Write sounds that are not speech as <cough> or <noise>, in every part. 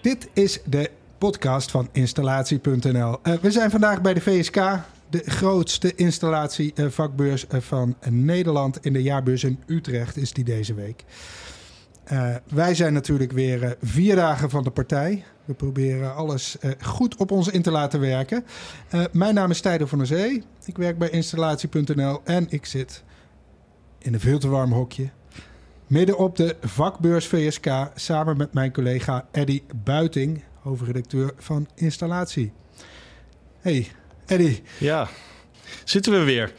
Dit is de podcast van installatie.nl. Uh, we zijn vandaag bij de VSK, de grootste installatievakbeurs uh, van Nederland. In de jaarbeurs in Utrecht is die deze week. Uh, wij zijn natuurlijk weer vier dagen van de partij. We proberen alles goed op ons in te laten werken. mijn naam is Tijder van der Zee. Ik werk bij installatie.nl en ik zit in een veel te warm hokje midden op de vakbeurs VSK samen met mijn collega Eddy Buiting, hoofdredacteur van Installatie. Hey, Eddy. Ja, zitten we weer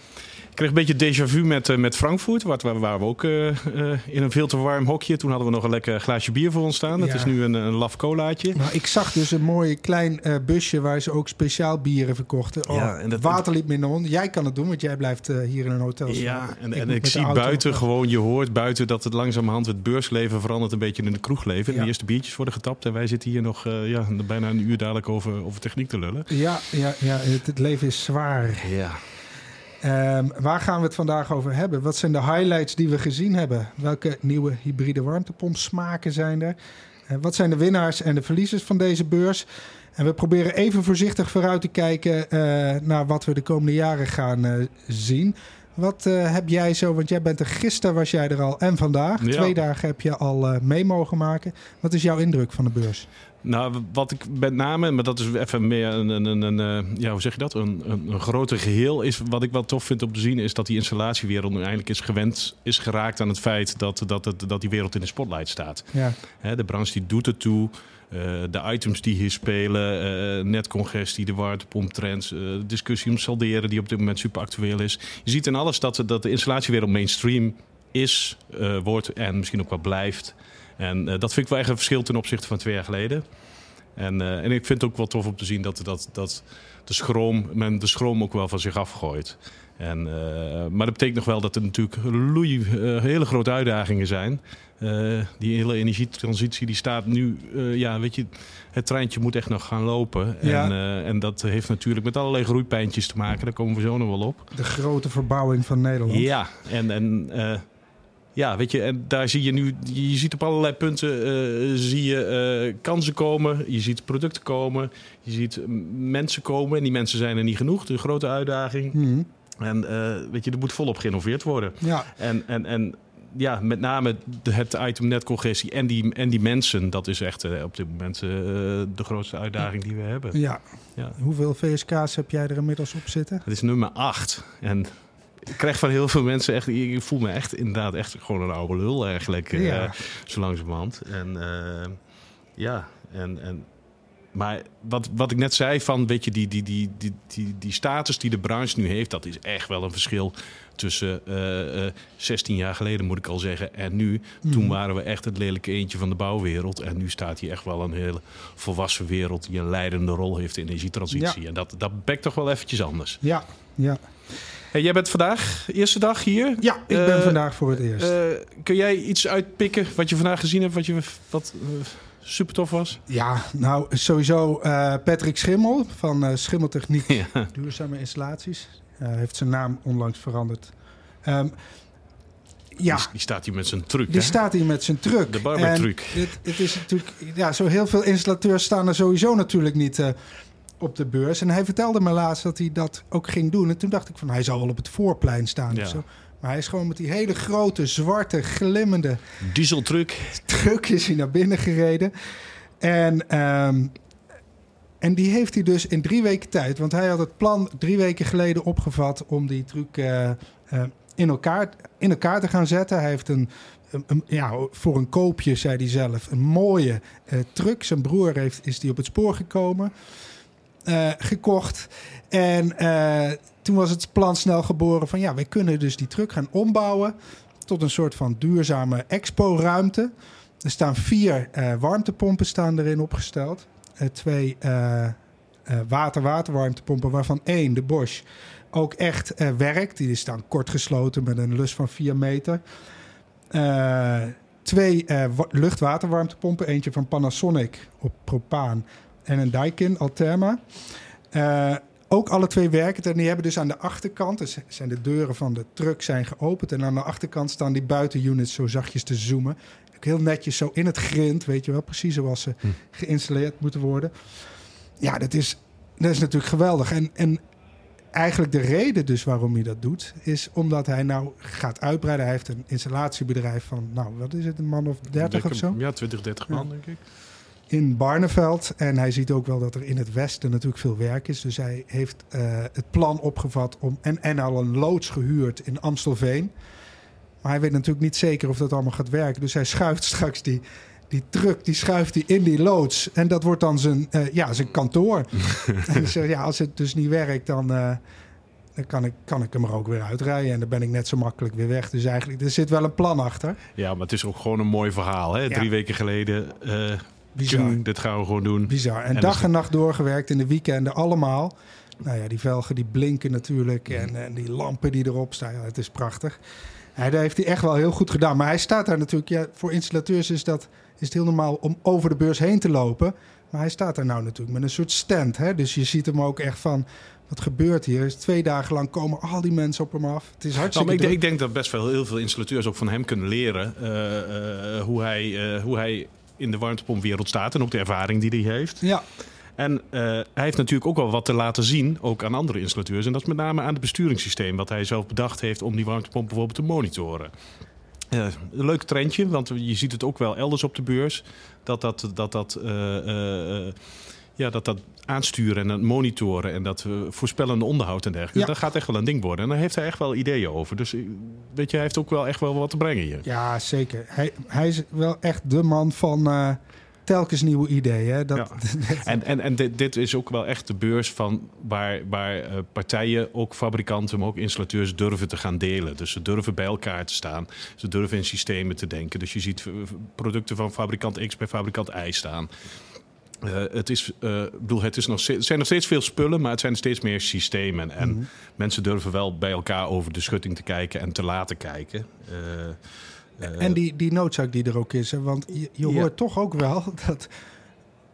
kreeg een beetje déjà vu met, uh, met Frankfurt. Waar, waar, waren we ook uh, uh, in een veel te warm hokje. Toen hadden we nog een lekker glaasje bier voor ons staan. Het is nu een, een laf colaatje. Nou, ik zag dus een mooi klein busje waar ze ook speciaal bieren verkochten. Oh, ja, en dat, water liep minder onder. Jij kan het doen, want jij blijft hier in een hotel. Ja, en ik, en ik zie buiten gewoon, je hoort buiten dat het langzamerhand het beursleven verandert een beetje in de kroegleven. Ja. De eerste biertjes worden getapt en wij zitten hier nog ja, bijna een uur dadelijk over, over techniek te lullen. Ja, ja, ja het, het leven is zwaar. Ja. Um, waar gaan we het vandaag over hebben? Wat zijn de highlights die we gezien hebben? Welke nieuwe hybride warmtepompsmaken zijn er? Uh, wat zijn de winnaars en de verliezers van deze beurs? En we proberen even voorzichtig vooruit te kijken uh, naar wat we de komende jaren gaan uh, zien. Wat heb jij zo, want jij bent er gisteren was jij er al en vandaag. Ja. Twee dagen heb je al mee mogen maken. Wat is jouw indruk van de beurs? Nou, wat ik met name, maar dat is even meer een, een, een, een ja, hoe zeg je dat? Een, een, groter geheel. Is, wat ik wel tof vind om te zien, is dat die installatiewereld nu eindelijk is gewend, is geraakt aan het feit dat, dat, dat, dat die wereld in de spotlight staat. Ja. de branche die doet het toe. Uh, de items die hier spelen, uh, netcongestie, de warmtepomptrends, uh, discussie om salderen die op dit moment super actueel is. Je ziet in alles dat, dat de installatiewereld mainstream is, wordt en misschien ook wel blijft. En uh, dat vind ik wel echt een verschil ten opzichte van twee jaar geleden. En, uh, en ik vind het ook wel tof om te zien dat, dat, dat de schroom, men de schroom ook wel van zich afgooit. En, uh, maar dat betekent nog wel dat er natuurlijk loei, hele grote uitdagingen zijn. die hele energietransitie die staat nu, ja, weet je, het treintje moet echt nog gaan lopen. Ja. En, en dat heeft natuurlijk met allerlei groeipijntjes te maken. Daar komen we zo nog wel op. De grote verbouwing van Nederland. Ja, en, en ja, weet je, en daar zie je nu, je ziet op allerlei punten uh, zie je uh, kansen komen, je ziet producten komen, je ziet mensen komen en die mensen zijn er niet genoeg. De grote uitdaging. Mm. En uh, weet je, er moet volop geïnnoveerd worden. Ja. En, en, en ja, met name het item netcongestie en die, en die mensen, dat is echt op dit moment de grootste uitdaging die we hebben. Ja. ja. Hoeveel VSK's heb jij er inmiddels op zitten? Het is nummer 8. En ik krijg van heel veel mensen echt... Ik voel me echt inderdaad echt gewoon een oude lul eigenlijk. Ja. Uh, zo langzamerhand. En uh, ja, en... en maar wat, wat ik net zei van, weet je, die, die, die, die, die, die status die de branche nu heeft, dat is echt wel een verschil tussen uh, uh, 16 jaar geleden, moet ik al zeggen, en nu. Mm. Toen waren we echt het lelijke eentje van de bouwwereld. En nu staat hier echt wel een hele volwassen wereld die een leidende rol heeft in energietransitie. Ja. En dat, dat bekt toch wel eventjes anders. Ja, ja. Hey, jij bent vandaag, eerste dag hier. Ja, ik ben uh, vandaag voor het eerst. Uh, kun jij iets uitpikken wat je vandaag gezien hebt, wat, je, wat uh, super tof was? Ja, nou sowieso Patrick Schimmel van Schimmeltechniek <laughs> ja. Duurzame Installaties. heeft zijn naam onlangs veranderd. Um, ja. Die, die, staat hier met zijn truck. Die staat hier met zijn truck. De barbertruck. Het, het is natuurlijk, ja, zo heel veel installateurs staan er sowieso natuurlijk niet op de beurs. En hij vertelde me laatst dat hij dat ook ging doen. En toen dacht ik van, hij zal wel op het voorplein staan ja. of zo. Maar hij is gewoon met die hele grote, zwarte, glimmende... Dieseltruck. Truck is hij naar binnen gereden. En, um, en die heeft hij dus in drie weken tijd... want hij had het plan drie weken geleden opgevat... om die truck uh, uh, in, elkaar, in elkaar te gaan zetten. Hij heeft een, een, ja, voor een koopje, zei hij zelf, een mooie uh, truck. Zijn broer heeft, is die op het spoor gekomen... Uh, gekocht. En uh, toen was het plan snel geboren van ja, wij kunnen dus die truck gaan ombouwen tot een soort van duurzame expo-ruimte. Er staan vier uh, warmtepompen staan erin opgesteld. twee water-water-warmtepompen, waarvan één, de Bosch, ook echt werkt. Die staan kort gesloten met een lus van 4 meter. twee luchtwaterwarmtepompen, eentje van Panasonic op propaan en een Daikin Alterma. Uh, ook alle twee werken en die hebben dus aan de achterkant, dus zijn de deuren van de truck zijn geopend en aan de achterkant staan die buitenunits zo zachtjes te zoomen. ook heel netjes zo in het grind, weet je wel, precies zoals ze Hm. geïnstalleerd moeten worden. Ja, dat is, dat is natuurlijk geweldig. En, en eigenlijk de reden dus waarom hij dat doet, is omdat hij nou gaat uitbreiden. Hij heeft een installatiebedrijf van, nou, wat is het, een man of 30 of zo? Ja, 20, 30 Ja. man, denk ik. In Barneveld. En hij ziet ook wel dat er in het westen natuurlijk veel werk is. Dus hij heeft eh, het plan opgevat om. En, en al een loods gehuurd in Amstelveen. Maar hij weet natuurlijk niet zeker of dat allemaal gaat werken. Dus hij schuift <laughs> straks die, die truck, die schuift hij in die loods. En dat wordt dan zijn, eh, ja, zijn kantoor. <laughs> en zegt, ja, als het dus niet werkt, dan. eh, dan kan ik, kan ik hem er ook weer uitrijden. En dan ben ik net zo makkelijk weer weg. Dus eigenlijk, er zit wel een plan achter. Ja, maar het is ook gewoon een mooi verhaal. Hè? Ja. Drie weken geleden, Bizar. dit gaan we gewoon doen. Bizar. En, En dag dus- en nacht doorgewerkt in de weekenden allemaal. Nou ja, die velgen die blinken natuurlijk. En, en die lampen die erop staan. Ja, het is prachtig. Hij, dat heeft hij echt wel heel goed gedaan. Maar hij staat daar natuurlijk... Ja, voor installateurs is, dat, is het heel normaal om over de beurs heen te lopen. Maar hij staat daar nou natuurlijk met een soort stand. Hè? Dus je ziet hem ook echt van... Wat gebeurt hier? Dus twee dagen lang komen al die mensen op hem af. Het is Nou, hartstikke maar ik, denk, ik denk dat best wel heel veel installateurs ook van hem kunnen leren eh, eh, hoe, hij, eh, hoe hij in de warmtepompwereld staat en ook de ervaring die hij heeft. Ja, En eh, hij heeft natuurlijk ook wel wat te laten zien, ook aan andere installateurs. En dat is met name aan het besturingssysteem, wat hij zelf bedacht heeft om die warmtepomp bijvoorbeeld te monitoren. Eh, een leuk trendje, want je ziet het ook wel elders op de beurs. Dat dat, dat, dat, eh, ja, dat, dat aansturen en het monitoren en dat eh, voorspellende onderhoud en dergelijke. Ja. Dat gaat echt wel een ding worden. En daar heeft hij echt wel ideeën over. Dus eh, weet je, hij heeft ook wel echt wel wat te brengen hier. ja zeker. Hij, hij is wel echt de man van eh, telkens nieuwe ideeën. Hè? Dat, Ja. <laughs> En, en, en dit, dit is ook wel echt de beurs van waar, waar partijen, ook fabrikanten, maar ook installateurs durven te gaan delen. Dus ze durven bij elkaar te staan. Ze durven in systemen te denken. Dus je ziet producten van fabrikant X bij fabrikant Y staan. Eh, het, is, ik bedoel, het, is nog het zijn nog steeds veel spullen, maar het zijn steeds meer systemen. En Mhm. mensen durven wel bij elkaar over de schutting te kijken en te laten kijken. Eh, En die, die noodzaak die er ook is. Hè? Want je, je Ja. hoort toch ook wel <laughs> dat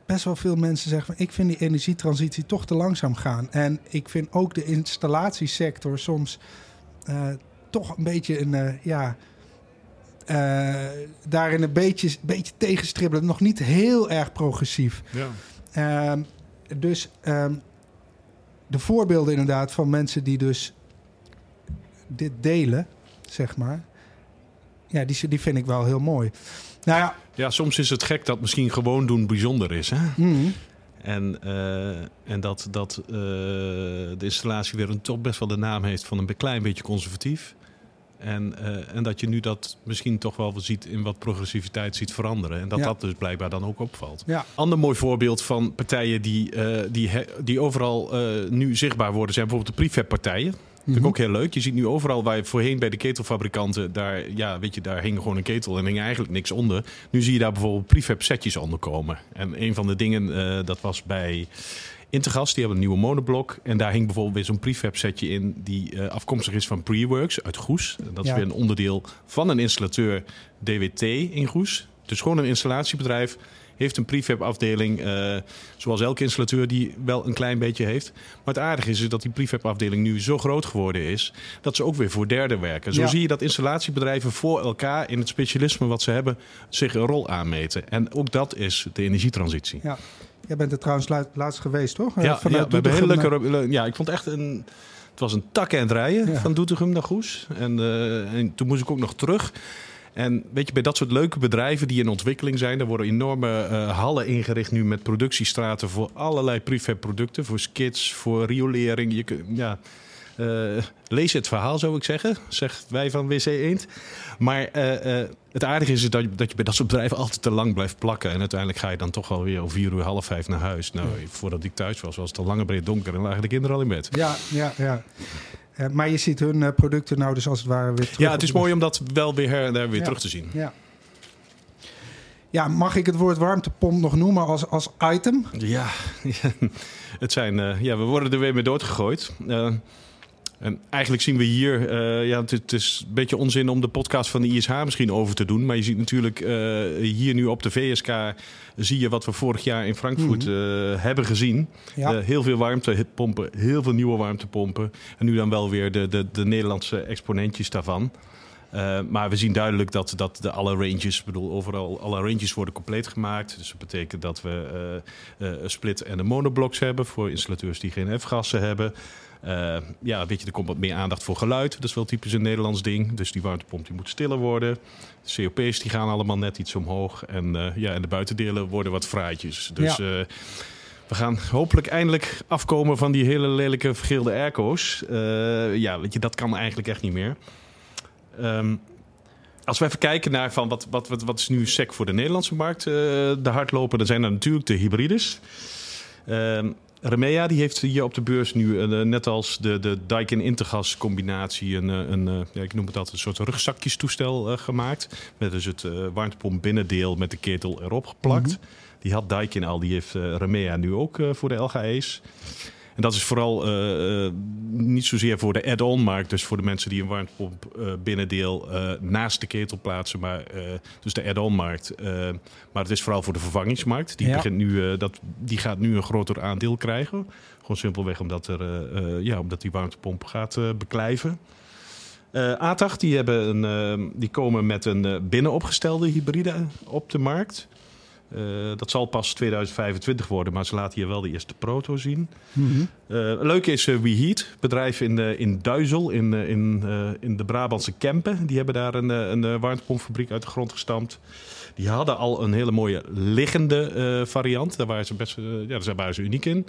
best wel veel mensen zeggen... Van, ik vind die energietransitie toch te langzaam gaan. En ik vind ook de installatiesector soms toch een beetje een... ja, eh, daarin een beetje, beetje tegenstribbelen. Nog niet heel erg progressief. ja. Ehm, dus ehm, de voorbeelden inderdaad van mensen die dus dit delen, zeg maar. Ja, die, die vind ik wel heel mooi. Nou ja, ja, soms is het gek dat misschien gewoon doen bijzonder is. Hè? mm, En, eh, en dat, dat eh, de installatie weer een toch best wel de naam heeft van een klein beetje conservatief. En, eh, en dat je nu dat misschien toch wel ziet in wat progressiviteit ziet veranderen. En dat Ja. dat dus blijkbaar dan ook opvalt. ja, Ander mooi voorbeeld van partijen die, eh, die, die overal eh, nu zichtbaar worden, zijn bijvoorbeeld de prefab-partijen. Vind ik Mhm. ook heel leuk. Je ziet nu overal waar je voorheen bij de ketelfabrikanten, daar, ja, weet je, daar hing gewoon een ketel en hing eigenlijk niks onder. Nu zie je daar bijvoorbeeld prefab setjes onder komen. En een van de dingen, dat was bij Intergas, die hebben een nieuwe monoblok. En daar hing bijvoorbeeld weer zo'n prefab setje in die eh, afkomstig is van Preworks uit Goes. Dat Ja. is weer een onderdeel van een installateur DWT in Goes. Dus gewoon een installatiebedrijf heeft een prefab afdeling, eh, zoals elke installateur die wel een klein beetje heeft. Maar het aardige is, is dat die prefab afdeling nu zo groot geworden is, dat ze ook weer voor derden werken. Zo Ja. zie je dat installatiebedrijven voor elkaar in het specialisme wat ze hebben, zich een rol aanmeten. En ook dat is de energietransitie. ja. Jij bent er trouwens la- laatst geweest, toch? Eh, Ja, vanuit ja heel Doetinchem leuke. le- Ja, ik vond echt een. Het was een tak en rijden Ja. van Doetinchem naar Goes. En, eh, en toen moest ik ook nog terug. En weet je, bij dat soort leuke bedrijven die in ontwikkeling zijn, er worden enorme eh, hallen ingericht nu met productiestraten voor allerlei prefab producten, voor skits, voor riolering. Je, ja, eh, lees het verhaal, zou ik zeggen, zegt wij van WC Eend. Maar eh, eh, het aardige is dat je, dat je bij dat soort bedrijven altijd te lang blijft plakken. En uiteindelijk ga je dan toch alweer om vier uur, half vijf naar huis. Nou, voordat ik thuis was, was het al lange breed donker en lagen de kinderen al in bed. Ja, ja, ja. Maar je ziet hun producten nou dus als het ware weer terug. Ja, het is mooi om dat wel weer her en der weer Ja. terug te zien. Ja. Ja, mag ik het woord warmtepomp nog noemen als, als item? Ja, <laughs> het zijn, ja, we worden er weer mee doodgegooid. Eh, en eigenlijk zien we hier, eh, ja, het, is een beetje onzin om de podcast van de ISH misschien over te doen. Maar je ziet natuurlijk eh, hier nu op de VSK, zie je wat we vorig jaar in Frankfurt eh, hebben gezien. Ja. Heel veel warmtepompen, heel veel nieuwe warmtepompen. En nu dan wel weer de, de, de Nederlandse exponentjes daarvan. Uh, maar we zien duidelijk dat, dat de alle ranges, bedoel, overal alle ranges worden compleet gemaakt. Dus dat betekent dat we uh, uh, een split en een monoblocks hebben voor installateurs die geen F-gassen hebben. Ja, weet je, er komt wat meer aandacht voor geluid. Dat is wel typisch een Nederlands ding. Dus die warmtepomp die moet stiller worden. De COP's die gaan allemaal net iets omhoog. En, ja, en de buitendelen worden wat fraaitjes. Dus ja. We gaan hopelijk eindelijk afkomen van die hele lelijke vergeelde airco's. Uh, ja, weet je, dat kan eigenlijk echt niet meer. Um, als we even kijken naar van wat, wat, wat, wat is nu sec voor de Nederlandse markt uh, de hardlopen, dan zijn er natuurlijk de hybrides. Um, Remea die heeft hier op de beurs nu, uh, net als de, de Daikin Intergas combinatie, een, een ja, ik noem het altijd een soort rugzakjestoestel gemaakt. Met dus het warmtepomp binnendeel met de ketel erop geplakt. Mm -hmm. Die had Daikin al, die heeft Remea nu ook voor de LGA's. En dat is vooral uh, niet zozeer voor de add-on markt, dus voor de mensen die een warmtepomp uh, binnendeel naast de ketel plaatsen, maar dus de add-on markt. maar het is vooral voor de vervangingsmarkt. Die, begint nu, dat, die gaat nu een groter aandeel krijgen. Gewoon simpelweg omdat, er, ja, omdat die warmtepomp gaat beklijven. Uh, A8 die, hebben een, uh, die komen met een uh, binnenopgestelde hybride op de markt. Uh, dat zal pas 2025 worden, maar ze laten hier wel de eerste proto zien. Mm -hmm. uh, leuk is uh, WeHeat, bedrijf in, in Duizel, in, in, in de Brabantse Kempen. Die hebben daar een, een warmtepompfabriek uit de grond gestampt. Die hadden al een hele mooie liggende uh, variant. Daar waren ze best uh, ja, daar waren ze uniek in.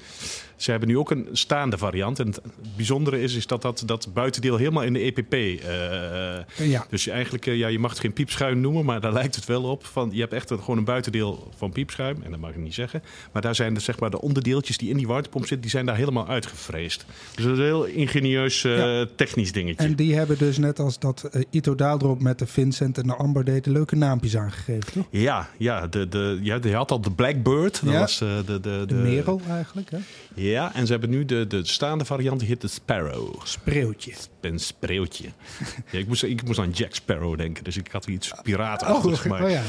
Ze hebben nu ook een staande variant. En het bijzondere is, is dat, dat dat buitendeel helemaal in de EPP. Uh, ja. Dus je eigenlijk, ja, je mag het geen piepschuim noemen, maar daar <laughs> lijkt het wel op. Van, je hebt echt een, gewoon een buitendeel van piepschuim. En dat mag ik niet zeggen. Maar daar zijn de, zeg maar, de onderdeeltjes die in die warmtepomp zitten, die zijn daar helemaal uitgevreesd. Dus dat is een heel ingenieus ja. technisch dingetje. En die hebben dus net als dat Ito Daaldrop met de Vincent en de Amber deed, leuke naampjes aangegeven. Ja, ja, de, de, ja, je had al de Blackbird. Dat ja. was de, de, de, de Merel eigenlijk. Hè? Ja, en ze hebben nu de, de staande variant, die heet de Sparrow. Spreeuwtje. Een spreeuwtje. <laughs> ja, ik, moest, ik moest aan Jack Sparrow denken, dus ik had iets piratenachtigs. Oh, maar oh ja.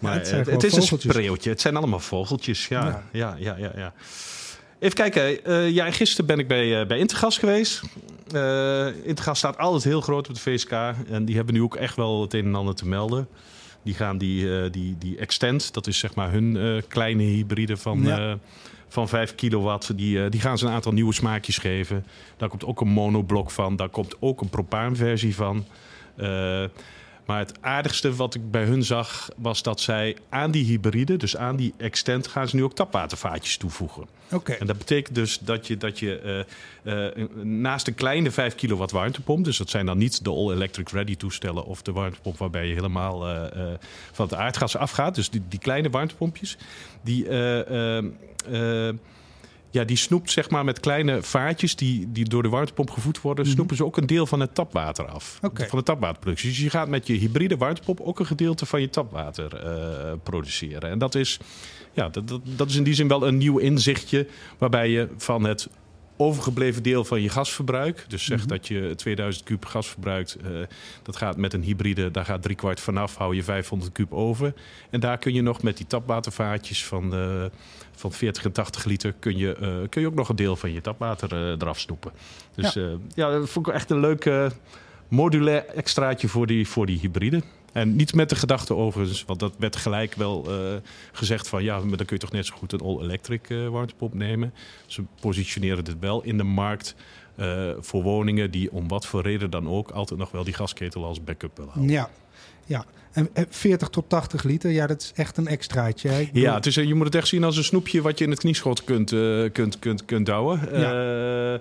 maar ja, het, het, het is een spreeuwtje. Het zijn allemaal vogeltjes, ja. Ja, ja, ja, ja. Even kijken. Uh, ja, gisteren ben ik bij, uh, bij Intergas geweest. Uh, Intergas staat altijd heel groot op de VSK. En die hebben nu ook echt wel het een en ander te melden. Die gaan die, uh, die, die Extend, dat is zeg maar hun uh, kleine hybride van, ja. uh, van 5 kilowatt. Die, die gaan ze een aantal nieuwe smaakjes geven. Daar komt ook een monoblok van. Daar komt ook een propaanversie van. Maar het aardigste wat ik bij hun zag, was dat zij aan die hybride, dus aan die Extend, gaan ze nu ook tapwatervaatjes toevoegen. Okay. En dat betekent dus dat je, dat je uh, uh, naast een kleine 5 kilowatt warmtepomp, dus dat zijn dan niet de all-electric ready toestellen of de warmtepomp waarbij je helemaal uh, van het aardgas afgaat, dus die, die kleine warmtepompjes, die ja, die snoept zeg maar met kleine vaatjes die, die door de warmtepomp gevoed worden, mm -hmm. snoepen ze ook een deel van het tapwater af. Okay. Van de tapwaterproductie. Dus je gaat met je hybride warmtepomp ook een gedeelte van je tapwater uh, produceren. En dat is, ja, dat, dat, dat is in die zin wel een nieuw inzichtje waarbij je van het overgebleven deel van je gasverbruik. Dus zeg mm -hmm. dat je 2000 kub gas verbruikt. Uh, dat gaat met een hybride, daar gaat driekwart vanaf. Hou je 500 kub over. En daar kun je nog met die tapwatervaatjes van, uh, van 40 en 80 liter... kun je, uh, kun je ook nog een deel van je tapwater eraf snoepen. Dus ja. ja, dat vond ik echt een leuk modulair extraatje voor die, voor die hybride. En niet met de gedachte overigens, want dat werd gelijk wel uh, gezegd van ja, maar dan kun je toch net zo goed een all-electric uh, warmtepomp nemen. Ze positioneren dit wel in de markt uh, voor woningen die om wat voor reden dan ook altijd nog wel die gasketel als backup willen houden. Ja, ja. En 40 tot 80 liter, ja, dat is echt een extraatje. Hè? Bedoel... Ja, het is, je moet het echt zien als een snoepje wat je in het knieschot kunt, uh, kunt, kunt, kunt douwen. Ja. Uh, uh,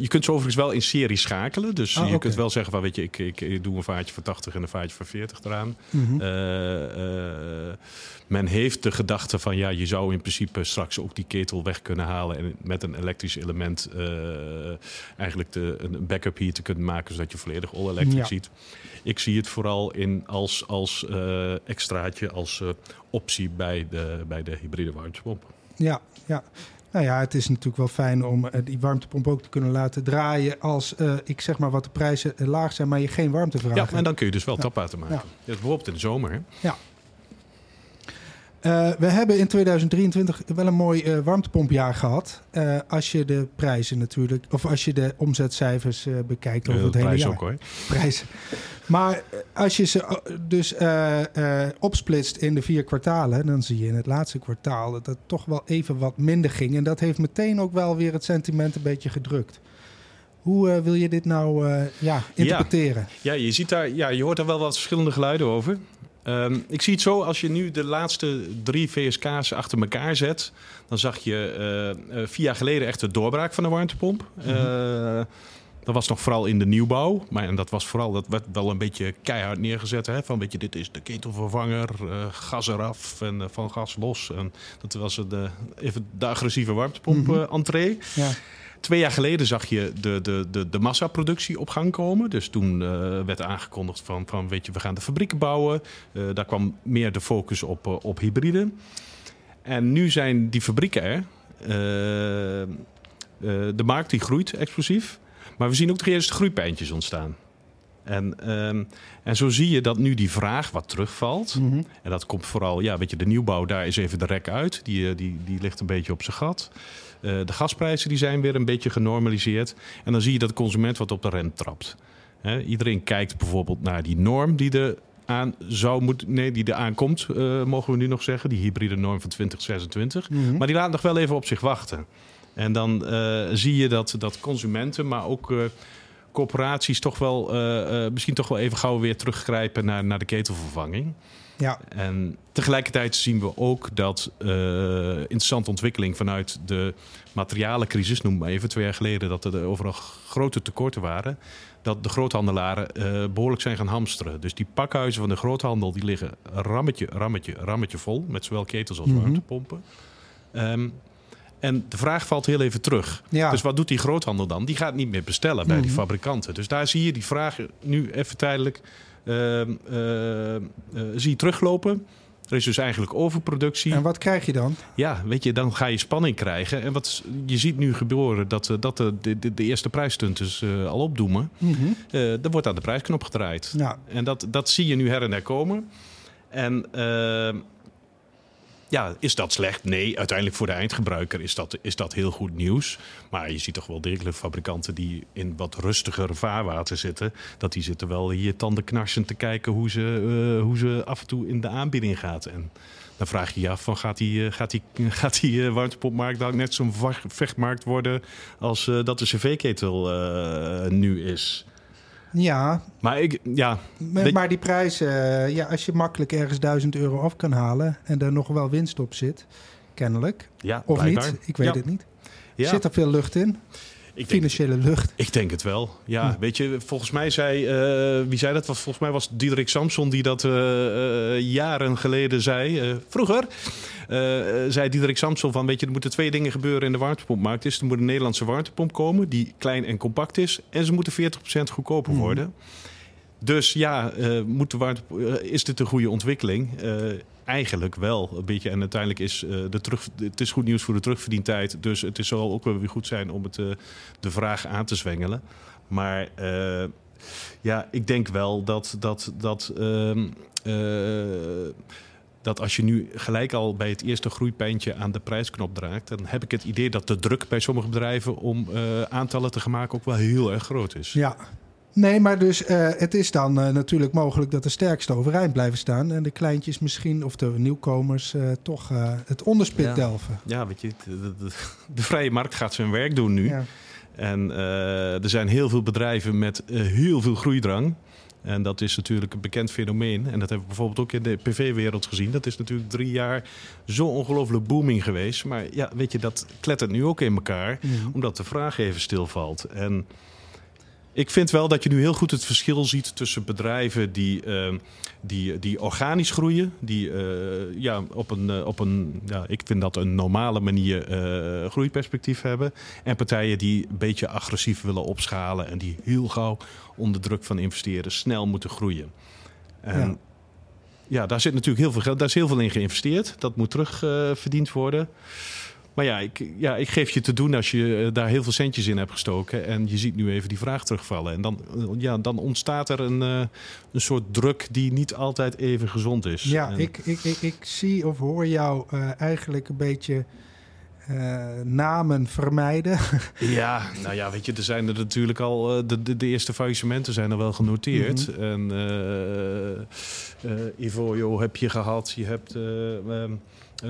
je kunt ze overigens wel in serie schakelen. Dus Ah, je kunt wel zeggen van, weet je, ik, ik, ik doe een vaatje van 80 en een vaatje van 40 eraan. Mhm. Men heeft de gedachte van, ja, je zou in principe straks ook die ketel weg kunnen halen en met een elektrisch element eigenlijk de, een backup hier te kunnen maken, zodat je volledig all-electric Ja. ziet. Ik zie het vooral in als, als uh, extraatje, als uh, optie bij de, bij de hybride warmtepomp. Ja, ja. Nou ja, het is natuurlijk wel fijn om uh, die warmtepomp ook te kunnen laten draaien als, uh, ik zeg maar, wat de prijzen laag zijn, maar je geen warmte vraagt. Ja, en dan kun je dus wel Ja. tapwater maken. Ja. Ja. bijvoorbeeld in de zomer. Hè? Ja. Uh, we hebben in 2023 wel een mooi uh, warmtepompjaar gehad. Uh, als je de prijzen natuurlijk, of als je de omzetcijfers bekijkt over het hele prijs jaar. ook hoor. Prijs. Maar als je ze dus opsplitst in de vier kwartalen, dan zie je in het laatste kwartaal dat het toch wel even wat minder ging. En dat heeft meteen ook wel weer het sentiment een beetje gedrukt. Hoe wil je dit nou ja, interpreteren? Ja. ja, je ziet daar, ja, je hoort daar wel wat verschillende geluiden over. Um, ik zie het zo, als je nu de laatste drie VSK's achter elkaar zet, dan zag je uh, vier jaar geleden echt de doorbraak van de warmtepomp. Mm -hmm. uh, dat was nog vooral in de nieuwbouw. Maar en dat was vooral, dat werd wel een beetje keihard neergezet. Hè? Van weet je, dit is de ketelvervanger, uh, gas eraf en van gas los. En dat was de, even de agressieve warmtepomp mm -hmm. entree. Ja. Twee jaar geleden zag je de, de, de, de massaproductie op gang komen. Dus toen uh, werd aangekondigd van, van, weet je, we gaan de fabrieken bouwen. Uh, daar kwam meer de focus op, uh, op hybride. En nu zijn die fabrieken er. de markt die groeit explosief. Maar we zien ook de eerste groeipijntjes ontstaan. En, um, en zo zie je dat nu die vraag wat terugvalt. Mm -hmm. En dat komt vooral, ja, weet je, de nieuwbouw, daar is even de rek uit. Die, die, die ligt een beetje op zijn gat. Uh, de gasprijzen die zijn weer een beetje genormaliseerd. En dan zie je dat de consument wat op de rem trapt. He, iedereen kijkt bijvoorbeeld naar die norm die er aan zou moeten, nee, die er aankomt, uh, mogen we nu nog zeggen, die hybride norm van 2026. Mm -hmm. Maar die laat nog wel even op zich wachten. En dan uh, zie je dat, dat consumenten, maar ook corporaties toch wel, misschien toch wel even gauw weer teruggrijpen naar, naar de ketelvervanging. Ja. En tegelijkertijd zien we ook dat uh, interessante ontwikkeling vanuit de materialencrisis, noem maar even, twee jaar geleden, dat er overal grote tekorten waren. Dat de groothandelaren uh, behoorlijk zijn gaan hamsteren. Dus die pakhuizen van de groothandel die liggen rammetje, rammetje, rammetje vol. Met zowel ketels als mm -hmm. warmtepompen. Um, en de vraag valt heel even terug. Ja. Dus wat doet die groothandel dan? Die gaat niet meer bestellen bij mm -hmm. die fabrikanten. Dus daar zie je die vraag nu even tijdelijk uh, uh, uh, zie je teruglopen. Er is dus eigenlijk overproductie. En wat krijg je dan? Ja, weet je, dan ga je spanning krijgen. En wat je ziet nu gebeuren, dat, dat de, de, de eerste prijsstuntes al opdoemen. Mm -hmm. er wordt aan de prijsknop gedraaid. Ja. En dat, dat zie je nu her en der komen. En ja, is dat slecht? Nee, uiteindelijk voor de eindgebruiker is dat, is dat heel goed nieuws. Maar je ziet toch wel degelijk fabrikanten die in wat rustiger vaarwater zitten. Dat die zitten wel hier tandenknarsend te kijken hoe ze, uh, hoe ze af en toe in de aanbieding gaat. En dan vraag je je af, van, gaat die, gaat die, <laughs> gaat die uh, warmtepompmarkt dan net zo'n vechtmarkt worden als dat de cv-ketel nu is? Ja. Maar, ik, ja, maar, maar die prijs, uh, ja, als je makkelijk ergens 1000 euro af kan halen en er nog wel winst op zit, kennelijk. Ja, of blijkbaar. niet, ik weet ja. het niet. Ja. Zit er veel lucht in? Ik Financiële denk, lucht. Ik denk het wel. Ja, hm. weet je, volgens mij zei, uh, wie zei dat? Volgens mij was Diederik Samson die dat uh, uh, jaren geleden zei. vroeger zei Diederik Samson van, weet je, er moeten twee dingen gebeuren in de warmtepompmarkt. Is, er moet een Nederlandse warmtepomp komen die klein en compact is. En ze moeten 40% goedkoper Mhm. hm. worden. Dus ja, moet de warmte, is dit een goede ontwikkeling? Eigenlijk wel een beetje. En uiteindelijk is uh, de terug, het is goed nieuws voor de terugverdientijd. Dus het is, zal ook wel weer goed zijn om het, uh, de vraag aan te zwengelen. Maar uh, ja, ik denk wel dat. dat, dat dat als je nu gelijk al bij het eerste groeipijntje aan de prijsknop draait, dan heb ik het idee dat de druk bij sommige bedrijven om aantallen te gaan maken ook wel heel erg groot is. Ja, Nee, maar dus uh, het is dan uh, natuurlijk mogelijk dat de sterkste overeind blijven staan. En de kleintjes misschien, of de nieuwkomers, uh, toch het onderspit ja. delven. Ja, weet je, de, de, de, vrije markt gaat zijn werk doen nu. Ja. En er zijn heel veel bedrijven met heel veel groeidrang. En dat is natuurlijk een bekend fenomeen. En dat hebben we bijvoorbeeld ook in de PV-wereld gezien. Dat is natuurlijk drie jaar zo ongelooflijk booming geweest. Maar ja, weet je, dat klettert nu ook in elkaar. Omdat de vraag even stilvalt. En ik vind wel dat je nu heel goed het verschil ziet tussen bedrijven die, uh, die, die organisch groeien. Die uh, ja, op een, uh, op een ja, ik vind dat een normale manier groeiperspectief hebben. En partijen die een beetje agressief willen opschalen. En die heel gauw onder druk van investeren snel moeten groeien. En ja. ja, daar zit natuurlijk heel veel geld. Daar is heel veel in geïnvesteerd. Dat moet terugverdiend worden. Maar ja ik, ja, ik geef je te doen als je eh, daar heel veel centjes in hebt gestoken. En je ziet nu even die vraag terugvallen. En dan, eh, ja, dan ontstaat er een, uh, een soort druk die niet altijd even gezond is. Ja, en, ik, ik, ik, ik, zie of hoor jou uh, eigenlijk een beetje uh, namen vermijden. <laughs> Ja, nou ja, weet je, er zijn er natuurlijk al. De, de, de eerste faillissementen zijn er wel genoteerd. Mm -hmm. En uh, Ivorio heb je gehad, je hebt. Um,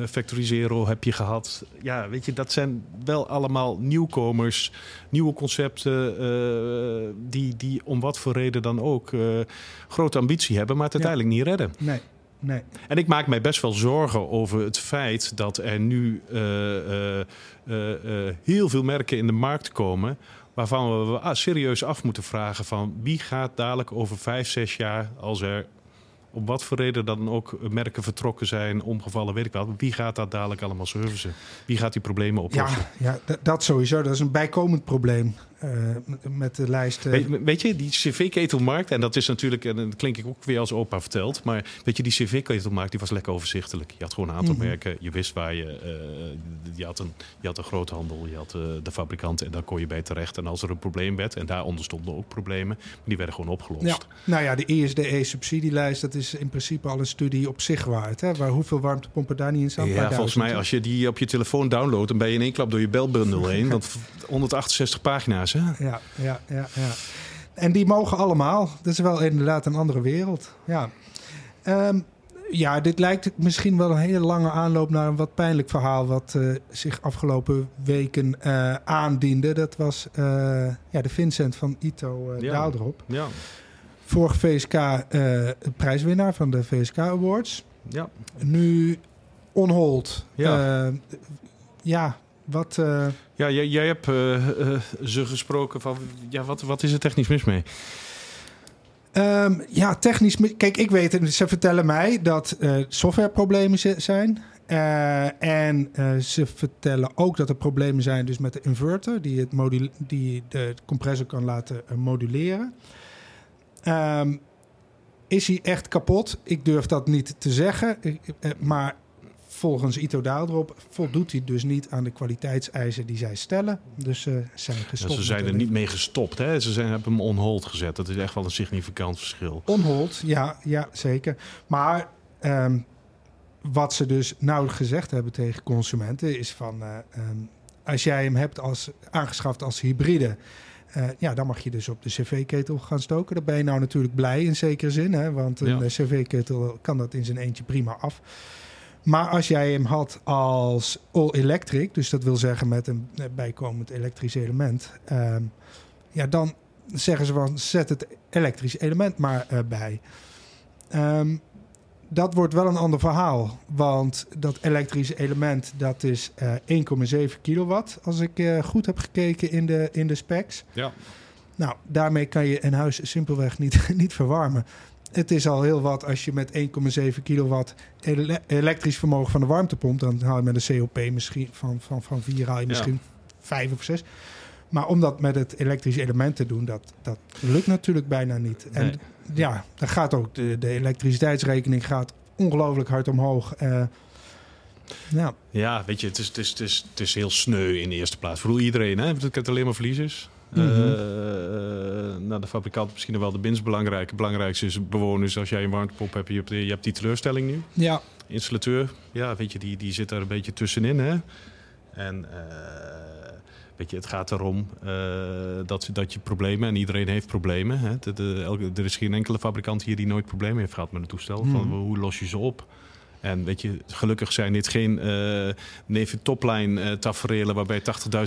Factory Zero heb je gehad. Ja, weet je, dat zijn wel allemaal nieuwkomers, nieuwe concepten. Uh, die, die om wat voor reden dan ook uh, grote ambitie hebben, maar het uiteindelijk niet redden. Nee. Nee. En ik maak mij best wel zorgen over het feit dat er nu uh, heel veel merken in de markt komen. Waarvan we serieus af moeten vragen van wie gaat dadelijk over vijf, zes jaar, als er om wat voor reden dan ook merken vertrokken zijn, omgevallen, weet ik wel. Wie gaat dat dadelijk allemaal servicen? Wie gaat die problemen oplossen? Ja, ja dat sowieso. Dat is een bijkomend probleem met de lijst. Uh... Weet, weet, je, die cv-ketelmarkt, en dat is natuurlijk, en dat klink ik ook weer als opa verteld, maar weet je, die cv-ketelmarkt die was lekker overzichtelijk. Je had gewoon een aantal mm -hmm. merken, je wist waar je, uh, je, had een, je had een groothandel, je had de fabrikant en daar kon je bij terecht. En als er een probleem werd, en daar ontstonden ook problemen, maar die werden gewoon opgelost. Ja. Nou ja, de ISDE-subsidielijst, dat is in principe al een studie op zich waard. Hè? Waar hoeveel warmtepompen daar niet in staan. Ja, volgens mij als je die op je telefoon downloadt, dan ben je in één klap door je belbundel <laughs> heen. Want 168 pagina's, hè? Ja, ja, ja, ja. En die mogen allemaal. Dat is wel inderdaad een andere wereld. Ja. Um, ja, dit lijkt misschien wel een hele lange aanloop naar een wat pijnlijk verhaal. wat uh, zich afgelopen weken uh, aandiende. Dat was uh, ja, de Vincent van Ito ja. Daaldrop. Ja. Vorig VSK prijswinnaar van de VSK Awards. Ja. Nu onhold. Ja. ja, wat. Uh... Ja, jij, jij hebt uh, uh, ze gesproken van. Ja, wat, wat is er technisch mis mee? Um, ja, technisch. Kijk, ik weet het. Ze vertellen mij dat softwareproblemen zijn. en ze vertellen ook dat er problemen zijn dus met de inverter, die, het die de compressor kan laten moduleren. Um, is hij echt kapot? Ik durf dat niet te zeggen. maar volgens Ito Daaldrop voldoet hij dus niet aan de kwaliteitseisen die zij stellen. Dus ze uh, zijn gestopt. Ja, ze zijn er niet mee gestopt. Hè? Ze zijn, hebben hem on hold gezet. Dat is echt wel een significant verschil. On hold, ja, ja zeker. Maar um, wat ze dus nou gezegd hebben tegen consumenten is van... Uh, um, als jij hem hebt als, aangeschaft als hybride... Uh, ja, dan mag je dus op de cv-ketel gaan stoken. Daar ben je nou natuurlijk blij in zekere zin. Hè? Want een ja. cv-ketel kan dat in zijn eentje prima af. Maar als jij hem had als all-electric, dus dat wil zeggen met een bijkomend elektrisch element, um, ja, dan zeggen ze van zet het elektrische element maar uh, bij. Um, dat wordt wel een ander verhaal, want dat elektrische element dat is uh, 1,7 kilowatt, als ik uh, goed heb gekeken in de, in de specs. Ja. Nou, daarmee kan je een huis simpelweg niet, <laughs> niet verwarmen. Het is al heel wat als je met 1,7 kilowatt ele elektrisch vermogen van de warmtepomp... dan haal je met een COP misschien van, van, van 4 haal je misschien ja. 5 of 6. Maar om dat met het elektrische element te doen, dat, dat lukt natuurlijk bijna niet. En Nee. ja, dan gaat ook de, de elektriciteitsrekening gaat ongelooflijk hard omhoog. Uh, ja. Ja, weet je, het is, het, is, het, is, het is heel sneu in de eerste plaats. Voor iedereen, hè? Dat het alleen maar verliezers. Mhm. Uh, nou, de fabrikant misschien wel de minst belangrijke. belangrijkste is bewoners. Als jij een warmtepomp hebt, je hebt, je hebt die teleurstelling nu. Ja. Installateur, ja, weet je, die, die zit daar een beetje tussenin. Hè? En uh, weet je, het gaat erom uh, dat, dat je problemen, en iedereen heeft problemen. Hè? De, de, elke, er is geen enkele fabrikant hier die nooit problemen heeft gehad met een toestel. Mhm. Van, hoe los je ze op? En weet je, gelukkig zijn dit geen uh, neven topline uh, tafereelen waarbij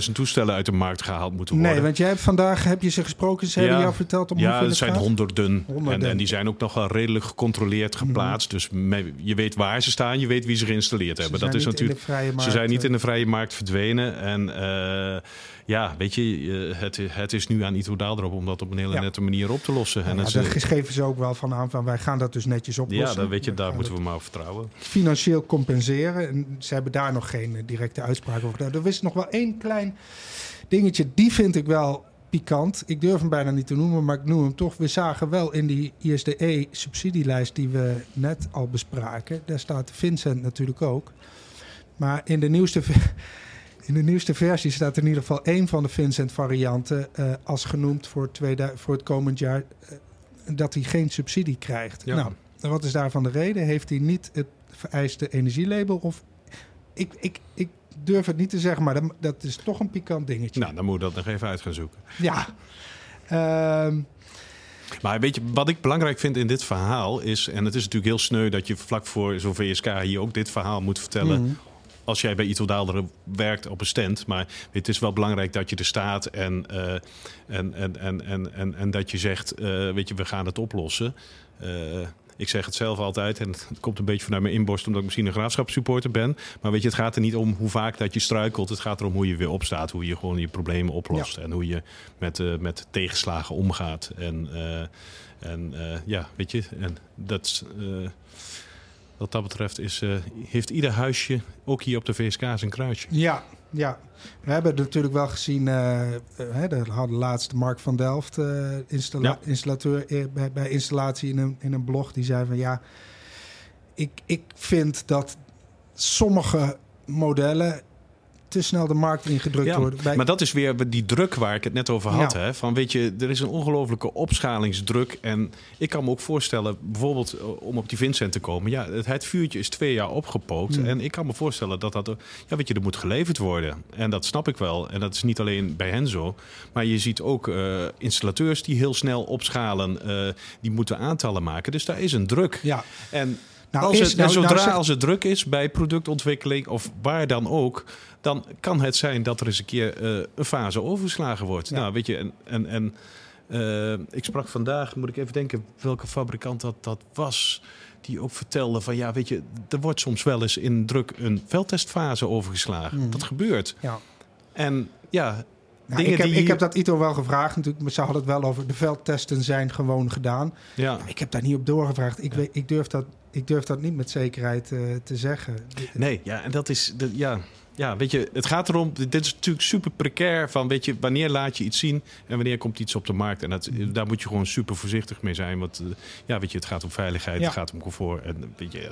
80.000 toestellen uit de markt gehaald moeten worden. Nee, want jij hebt vandaag heb je ze gesproken, ze hebben jou verteld om ja, het zijn gaat? honderden. Honderden. En, en, die zijn ook nog wel redelijk gecontroleerd geplaatst. Mm -hmm. Dus me, je weet waar ze staan, je weet wie ze geïnstalleerd ze hebben. Dat is natuurlijk. Ze zijn niet in de vrije markt verdwenen. En uh, ja, weet je, het, het, is nu aan Ito Daaldrop om dat op een hele ja. nette manier op te lossen. En ja, daar geven ze ook wel van aan van wij gaan dat dus netjes oplossen. Ja, dan weet je, daar moeten we maar op vertrouwen. Financieel compenseren. En ze hebben daar nog geen uh, directe uitspraak over. Nou, er is nog wel één klein dingetje. Die vind ik wel pikant. Ik durf hem bijna niet te noemen, maar ik noem hem toch. We zagen wel in die ISDE-subsidielijst die we net al bespraken. Daar staat Vincent natuurlijk ook. Maar in de nieuwste In de nieuwste versie staat in ieder geval één van de Vincent varianten uh, als genoemd voor, voor het komend jaar uh, dat hij geen subsidie krijgt. Ja. Nou, wat is daarvan de reden? Heeft hij niet het vereiste energielabel? Of ik, ik, ik durf het niet te zeggen, maar dat, dat is toch een pikant dingetje. Nou, dan moet je dat nog even uit gaan zoeken. Ja. Ehm, maar weet je, wat ik belangrijk vind in dit verhaal is... en het is natuurlijk heel sneu dat je vlak voor zo'n VSK hier ook dit verhaal moet vertellen... Mhm. Als jij bij Ito Daalderen werkt op een stand. Maar het is wel belangrijk dat je er staat en, uh, en, en, en, en, en, en dat je zegt: uh, Weet je, we gaan het oplossen. Uh, ik zeg het zelf altijd, en het komt een beetje vanuit mijn inborst, omdat ik misschien een graafschapssupporter ben. Maar weet je, het gaat er niet om hoe vaak dat je struikelt. Het gaat erom hoe je weer opstaat, hoe je gewoon je problemen oplost. Ja. En hoe je met, uh, met tegenslagen omgaat. En, uh, en uh, ja, weet je, en dat, wat dat betreft is, heeft ieder huisje, ook hier op de VSK, zijn kruisje. Ja, ja. We hebben natuurlijk wel gezien, uh, hè, de hadden laatst Mark van Delft, installa Ja. installateur eh, bij, bij installatie in een, in een blog, die zei van ja, ik, ik vind dat sommige modellen te snel de markt ingedrukt Ja, worden. Bij, Maar dat is weer die druk waar ik het net over had. Ja. Hè? Van weet je, er is een ongelofelijke opschalingsdruk. En ik kan me ook voorstellen, bijvoorbeeld eh, om op die Vincent te komen. Ja, het, het vuurtje is twee jaar opgepookt. Hmm. En ik kan me voorstellen dat dat, ja, weet je, er moet geleverd worden. En dat snap ik wel. En dat is niet alleen bij hen zo. Maar je ziet ook eh, installateurs die heel snel opschalen. eh, die moeten aantallen maken. Dus daar is een druk. ja, En Nou, als het, nou- zodra nou zeg- als het druk is bij productontwikkeling of waar dan ook, dan kan het zijn dat er eens een keer eh, een fase overgeslagen wordt. Ja. Nou, weet je, en, en, en eh, ik sprak vandaag, moet ik even denken welke fabrikant dat, dat was. Die ook vertelde van ja, weet je, er wordt soms wel eens in druk een veldtestfase overgeslagen. Mhm. Dat gebeurt. ja. En ja, Ik, heb, die. ik heb dat Ito wel gevraagd natuurlijk, maar ze hadden het wel over de veldtesten zijn gewoon gedaan. ja. Ik heb daar niet op doorgevraagd. Ik, weet, ik, durf, dat, ik durf dat niet met zekerheid eh, te zeggen. Nee, ja, en dat is. De, ja, ja, weet je, het gaat erom. Dit is natuurlijk super precair. Van, weet je, wanneer laat je iets zien en wanneer komt iets op de markt. En dat, daar moet je gewoon super voorzichtig mee zijn. Want eh, ja, weet je, het gaat om veiligheid, Ja. het gaat om comfort. En weet je,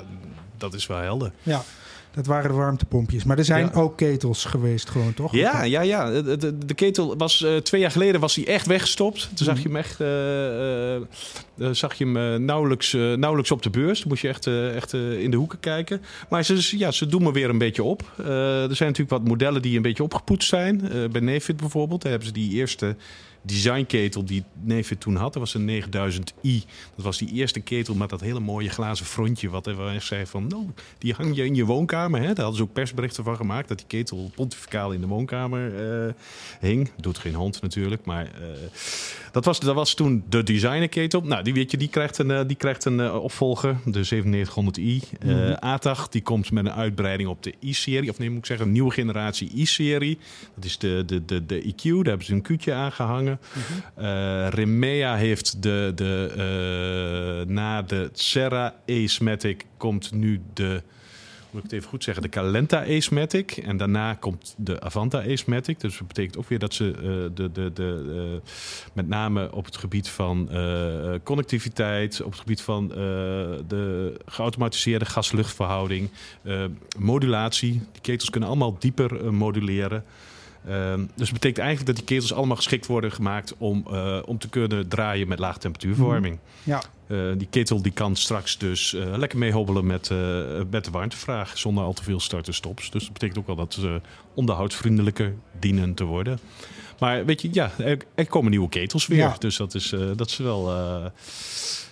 dat is wel helder. Ja, dat waren de warmtepompjes. Maar er zijn Ja. ook ketels geweest gewoon, toch? Ja, ja, ja. De, de, de ketel was eh, twee jaar geleden was hij echt weggestopt. Toen zag je hem echt, eh, eh, eh, zag je hem nauwelijks, nauwelijks op de beurs. Toen moest je echt, echt in de hoeken kijken. Maar ze, ja, ze doen me weer een beetje op. Er zijn natuurlijk wat modellen die een beetje opgepoetst zijn. Eh, bij Nefit bijvoorbeeld, daar hebben ze die eerste designketel die Nefit toen had. Dat was een 9000i. Dat was die eerste ketel met dat hele mooie glazen frontje. Wat er echt zei van, nou, die hang je in je woonkamer. Hè? Daar hadden ze ook persberichten van gemaakt. Dat die ketel pontificaal in de woonkamer eh, hing. Doet geen hond natuurlijk, maar eh, dat, was, dat was toen de designerketel. Nou, die, weet je, die krijgt een, eh, die krijgt een opvolger, de 9700i. Eh Mhm. ATAG, die komt met een uitbreiding op de i-serie. Of nee, moet ik zeggen, een nieuwe generatie i-serie. Dat is de, de, de, de EQ, daar hebben ze een Q'tje aangehangen. Eh Remea heeft de, de, eh, na de Serra Ace-Matic komt nu de, moet ik het even goed zeggen, de Calenta Ace-Matic. En daarna komt de Avanta Ace-Matic. Dus dat betekent ook weer dat ze eh, de, de, de, met name op het gebied van connectiviteit, op het gebied van de geautomatiseerde gas-luchtverhouding, modulatie. Die ketels kunnen allemaal dieper moduleren. Ehm, dus dat betekent eigenlijk dat die ketels allemaal geschikt worden gemaakt om, eh, om te kunnen draaien met laag temperatuurverwarming. Ja, Eh, die ketel die kan straks dus eh, lekker meehobbelen met, met de warmtevraag zonder al te veel start en stops. Dus dat betekent ook wel dat ze onderhoudsvriendelijker dienen te worden. Maar weet je, ja, er, er komen nieuwe ketels weer. Ja. Dus dat is, dat is wel,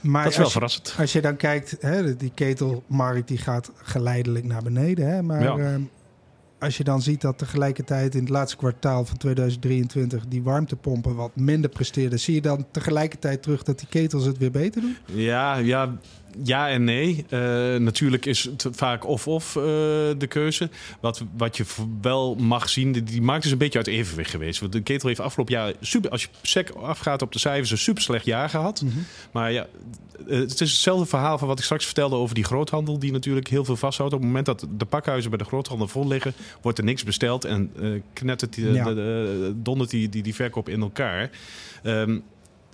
maar dat is wel als, verrassend. als je dan kijkt, hè, die ketelmarkt die gaat geleidelijk naar beneden. Hè, maar Ja. Als je dan ziet dat tegelijkertijd in het laatste kwartaal van 2023 die warmtepompen wat minder presteerden, zie je dan tegelijkertijd terug dat die ketels het weer beter doen? Ja, ja, ja en nee. Eh, natuurlijk is het vaak of-of eh, de keuze. Wat, wat je wel mag zien, die, die markt is een beetje uit evenwicht geweest. Want de ketel heeft afgelopen jaar, super, als je sec afgaat op de cijfers, een super slecht jaar gehad. Maar ja, eh, het is hetzelfde verhaal van wat ik straks vertelde over die groothandel, die natuurlijk heel veel vasthoudt. Op het moment dat de pakhuizen bij de groothandel vol liggen, wordt er niks besteld en eh knettert die, Ja. de, de- dondert die, die, die verkoop in elkaar. Ehm,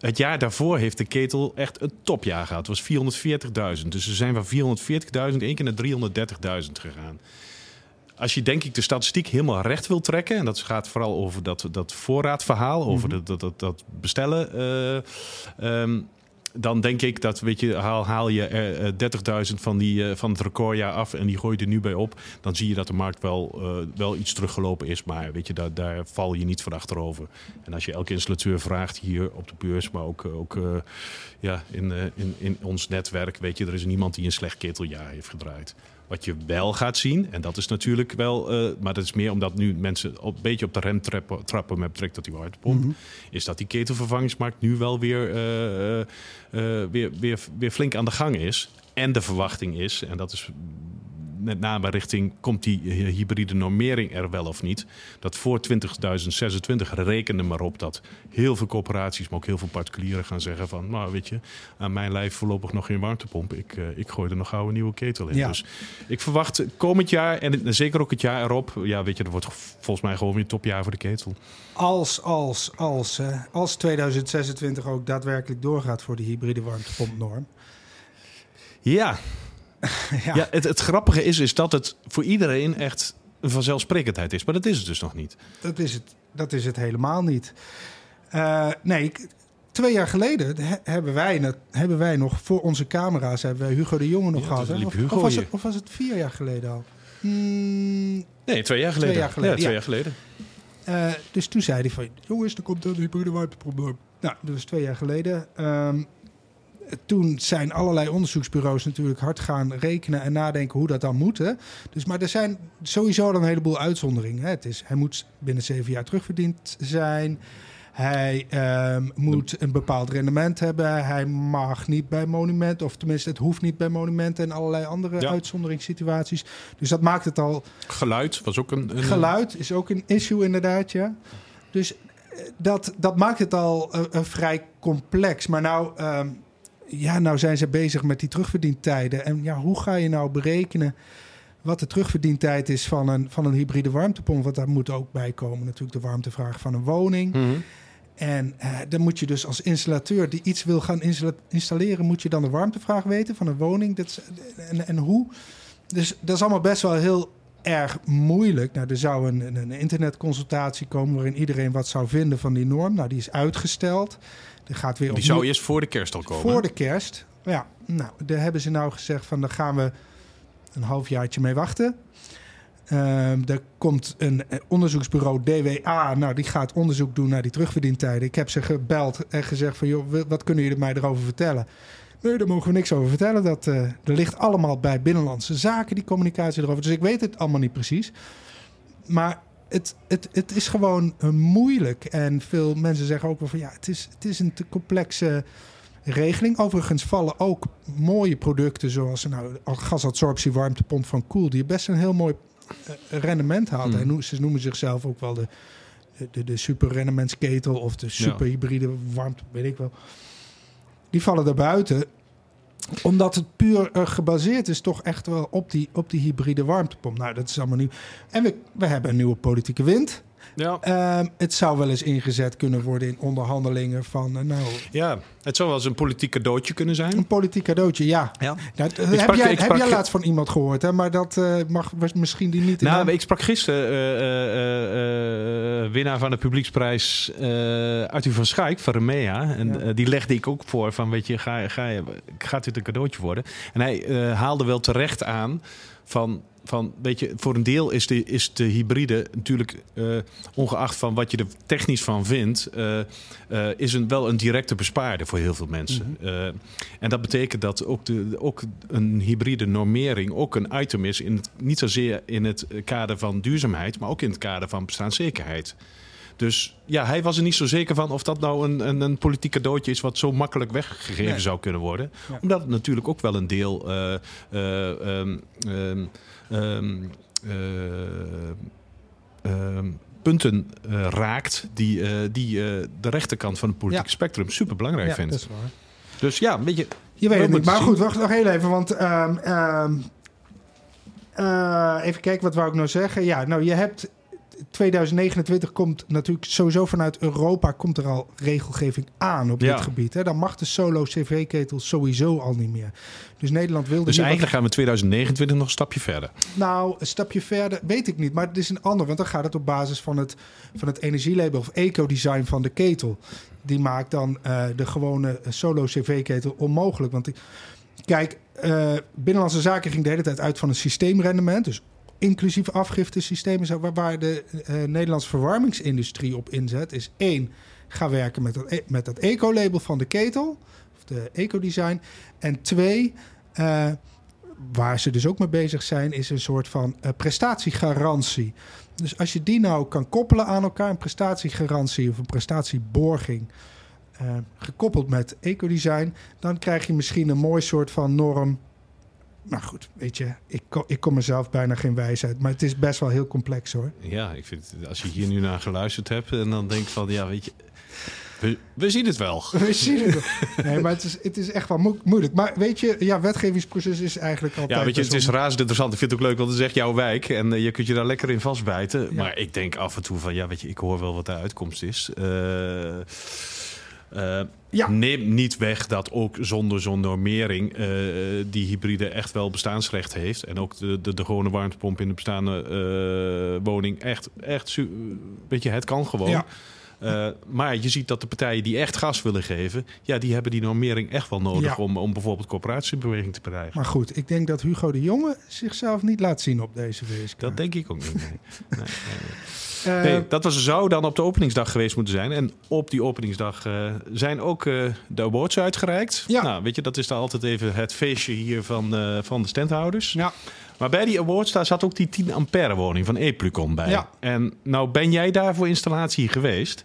het jaar daarvoor heeft de ketel echt een topjaar gehad. Het was 440.000. Dus ze zijn van 440.000 één keer naar 330.000 gegaan. als je denk ik de statistiek helemaal recht wil trekken, en dat gaat vooral over dat, dat voorraadverhaal, over Mhm. dat, dat, dat, dat bestellen. eh, ehm, dan denk ik dat, weet je, haal, haal je er eh, 30.000 van, die, eh, van het recordjaar af en die gooi je er nu bij op. Dan zie je dat de markt wel, eh, wel iets teruggelopen is. Maar weet je, daar, daar val je niet van achterover. En als je elke installateur vraagt hier op de beurs, maar ook, ook ja, in, in, in ons netwerk, weet je, er is niemand die een slecht keteljaar heeft gedraaid. Wat je wel gaat zien, en dat is natuurlijk wel, eh, maar dat is meer omdat nu mensen op, een beetje op de rem trappen, trappen met betrekking tot die warmtepomp, Mhm. is dat die ketelvervangingsmarkt nu wel weer, eh, eh, weer, weer, weer flink aan de gang is. En de verwachting is, en dat is met name richting komt die hybride normering er wel of niet. Dat voor 2026 rekenen maar op dat heel veel corporaties, maar ook heel veel particulieren gaan zeggen van, nou weet je, aan mijn lijf voorlopig nog geen warmtepomp. Ik, eh, ik gooi er nog gauw een nieuwe ketel in. Ja. Dus ik verwacht komend jaar en zeker ook het jaar erop, ja weet je, dat wordt volgens mij gewoon weer een topjaar voor de ketel. Als, als, als, als 2026 ook daadwerkelijk doorgaat voor de hybride warmtepompnorm. Ja, <laughs> ja, ja het, het grappige is, is dat het voor iedereen echt een vanzelfsprekendheid is. Maar dat is het dus nog niet. Dat, is het, dat is het helemaal niet. Eh, nee, ik- twee jaar geleden he- hebben wij, hebben wij nog voor onze camera's hebben wij Hugo de Jonge nog Ja, gehad. hè? Of, was het, of was het vier jaar geleden al? Hmm, Nee, twee jaar geleden. jaar geleden, Ja, twee ja. jaar geleden. Eh, dus toen zei hij van, jongens, er komt een hybride warmtepomp. Nou, dat was twee jaar geleden. Ehm, toen zijn allerlei onderzoeksbureaus natuurlijk hard gaan rekenen en nadenken hoe dat dan moet. Hè? Dus, maar er zijn sowieso dan een heleboel uitzonderingen. Hè? Het is, hij moet binnen zeven jaar terugverdiend zijn. Hij ehm, moet een bepaald rendement hebben. Hij mag niet bij monument, of tenminste, het hoeft niet bij monumenten en allerlei andere Ja. uitzonderingssituaties. Dus dat maakt het al Geluid was ook een... een Geluid is ook een issue inderdaad, ja. Dus eh, dat, dat maakt het al eh, vrij complex. Maar nou, ehm, ja, nou zijn ze bezig met die terugverdientijden. En ja, hoe ga je nou berekenen wat de terugverdientijd is van een, van een hybride warmtepomp? Want daar moet ook bij komen natuurlijk de warmtevraag van een woning. Mhm. En eh, dan moet je dus als installateur die iets wil gaan installeren, moet je dan de warmtevraag weten van een woning. Dat is, en, en hoe? Dus dat is allemaal best wel heel erg moeilijk. Nou, er zou een, een, een internetconsultatie komen waarin iedereen wat zou vinden van die norm. Nou, die is uitgesteld. Er gaat weer Die zou eerst voor de kerst al komen. voor de kerst. Ja, nou, daar hebben ze nou gezegd van, daar gaan we een halfjaartje mee wachten. Ehm, er komt een eh, onderzoeksbureau DWA. Nou, die gaat onderzoek doen naar die terugverdientijden. Ik heb ze gebeld en gezegd van, joh, wat kunnen jullie mij erover vertellen? Nee, daar mogen we niks over vertellen. Dat eh, er ligt allemaal bij Binnenlandse Zaken, die communicatie erover. Dus ik weet het allemaal niet precies. Maar het, het, het is gewoon eh, moeilijk. En veel mensen zeggen ook wel van, ja, het is, het is een te complexe regeling. Overigens vallen ook mooie producten zoals nou, gasabsorptie warmtepomp van Koel, die best een heel mooi eh, rendement haalt. Hmm. En ze noemen zichzelf ook wel de, de, de super rendementsketel of de super hybride warmte, weet ik wel. Die vallen daar buiten omdat het puur eh, gebaseerd is toch echt wel op die, op die hybride warmtepomp. Nou, dat is allemaal nieuw. En we, we hebben een nieuwe politieke wind. Ja. Ehm, het zou wel eens ingezet kunnen worden in onderhandelingen van... eh, nou, ja, het zou wel eens een politiek cadeautje kunnen zijn. een politiek cadeautje, ja. Ja. Nou, sprak- heb jij, ik heb sprak- jij laatst van iemand gehoord, hè? maar dat eh, mag misschien die niet Nou, ik sprak gisteren eh, eh, eh, eh, winnaar van de publieksprijs eh Arthur van Schaik van Remea. En Ja. die legde ik ook voor van, weet je, ga, ga, je- gaat dit een cadeautje worden? En hij eh, haalde wel terecht aan van... Van, weet je, voor een deel is de, is de hybride natuurlijk, eh, ongeacht van wat je er technisch van vindt, eh, eh, is een, wel een directe bespaarder voor heel veel mensen. Eh, en dat betekent dat ook, de, ook een hybride normering ook een item is, in het, niet zozeer in het kader van duurzaamheid, maar ook in het kader van bestaanszekerheid. Dus ja, hij was er niet zo zeker van of dat nou een, een, een politiek cadeautje is wat zo makkelijk weggegeven Nee. zou kunnen worden. Ja. Omdat het natuurlijk ook wel een deel eh, eh, ehm, ehm, ehm, eh, ehm, punten eh, raakt die, eh, die eh, de rechterkant van het politieke Ja. spectrum super belangrijk ja, vindt. dat is waar. Dus ja, een beetje. Je weet We het niet. Maar zien. goed, wacht nog heel even. Want ehm, ehm, eh, even kijken, wat wou ik nou zeggen? Ja, nou, je hebt 2029 komt natuurlijk sowieso vanuit Europa komt er al regelgeving aan op Ja. dit gebied. Hè. Dan mag de solo CV-ketel sowieso al niet meer. Dus Nederland wilde Dus wat- eigenlijk gaan we 2029 nog een stapje verder. nou, een stapje verder weet ik niet. Maar het is een ander, want dan gaat het op basis van het, van het energielabel of eco-design van de ketel. Die maakt dan eh, de gewone solo CV-ketel onmogelijk. Want die- kijk, eh, Binnenlandse Zaken ging de hele tijd uit van een systeemrendement. Dus inclusief afgiftesystemen, waar, de eh, Nederlandse verwarmingsindustrie op inzet, is één, ga werken met dat, e- met dat eco-label van de ketel, of de eco-design. En twee, eh, waar ze dus ook mee bezig zijn, is een soort van eh, prestatiegarantie. Dus als je die nou kan koppelen aan elkaar, een prestatiegarantie of een prestatieborging, gekoppeld met ecodesign, dan krijg je misschien een mooi soort van norm. Maar goed, weet je, ik, ko- ik kom mezelf bijna geen wijsheid, maar het is best wel heel complex hoor. Ja, ik vind als je hier nu naar geluisterd hebt en dan denkt van, ja, weet je, we, we zien het wel. We zien het. wel. Nee, maar het is, het is echt wel mo- moeilijk. Maar weet je, ja, wetgevingsproces is eigenlijk altijd. Ja, weet je, het is razend interessant. Ik vind het ook leuk, want het is echt jouw wijk. En eh, je kunt je daar lekker in vastbijten. Ja. Maar ik denk af en toe van, ja, weet je, ik hoor wel wat de uitkomst is. Eh, eh, Ja. Neem niet weg dat ook zonder zo'n normering eh, die hybride echt wel bestaansrecht heeft. En ook de, de, de gewone warmtepomp in de bestaande eh, woning echt, echt, weet je, het kan gewoon. Ja. Maar je ziet dat de partijen die echt gas willen geven, ja, die hebben die normering echt wel nodig Ja. om, om bijvoorbeeld coöperatiebeweging te bereiken. Maar goed, ik denk dat Hugo de Jonge zichzelf niet laat zien op deze VSK. Dat denk ik ook niet. Nee. Nee, nee, nee. Eh, Nee, dat was, zou dan op de openingsdag geweest moeten zijn. En op die openingsdag eh, zijn ook eh, de awards uitgereikt. Ja. Nou, weet je, dat is dan altijd even het feestje hier van, van de standhouders. Ja. Maar bij die awards daar zat ook die 10 ampère woning van Eplucon bij. Ja. En nou ben jij daar voor installatie geweest.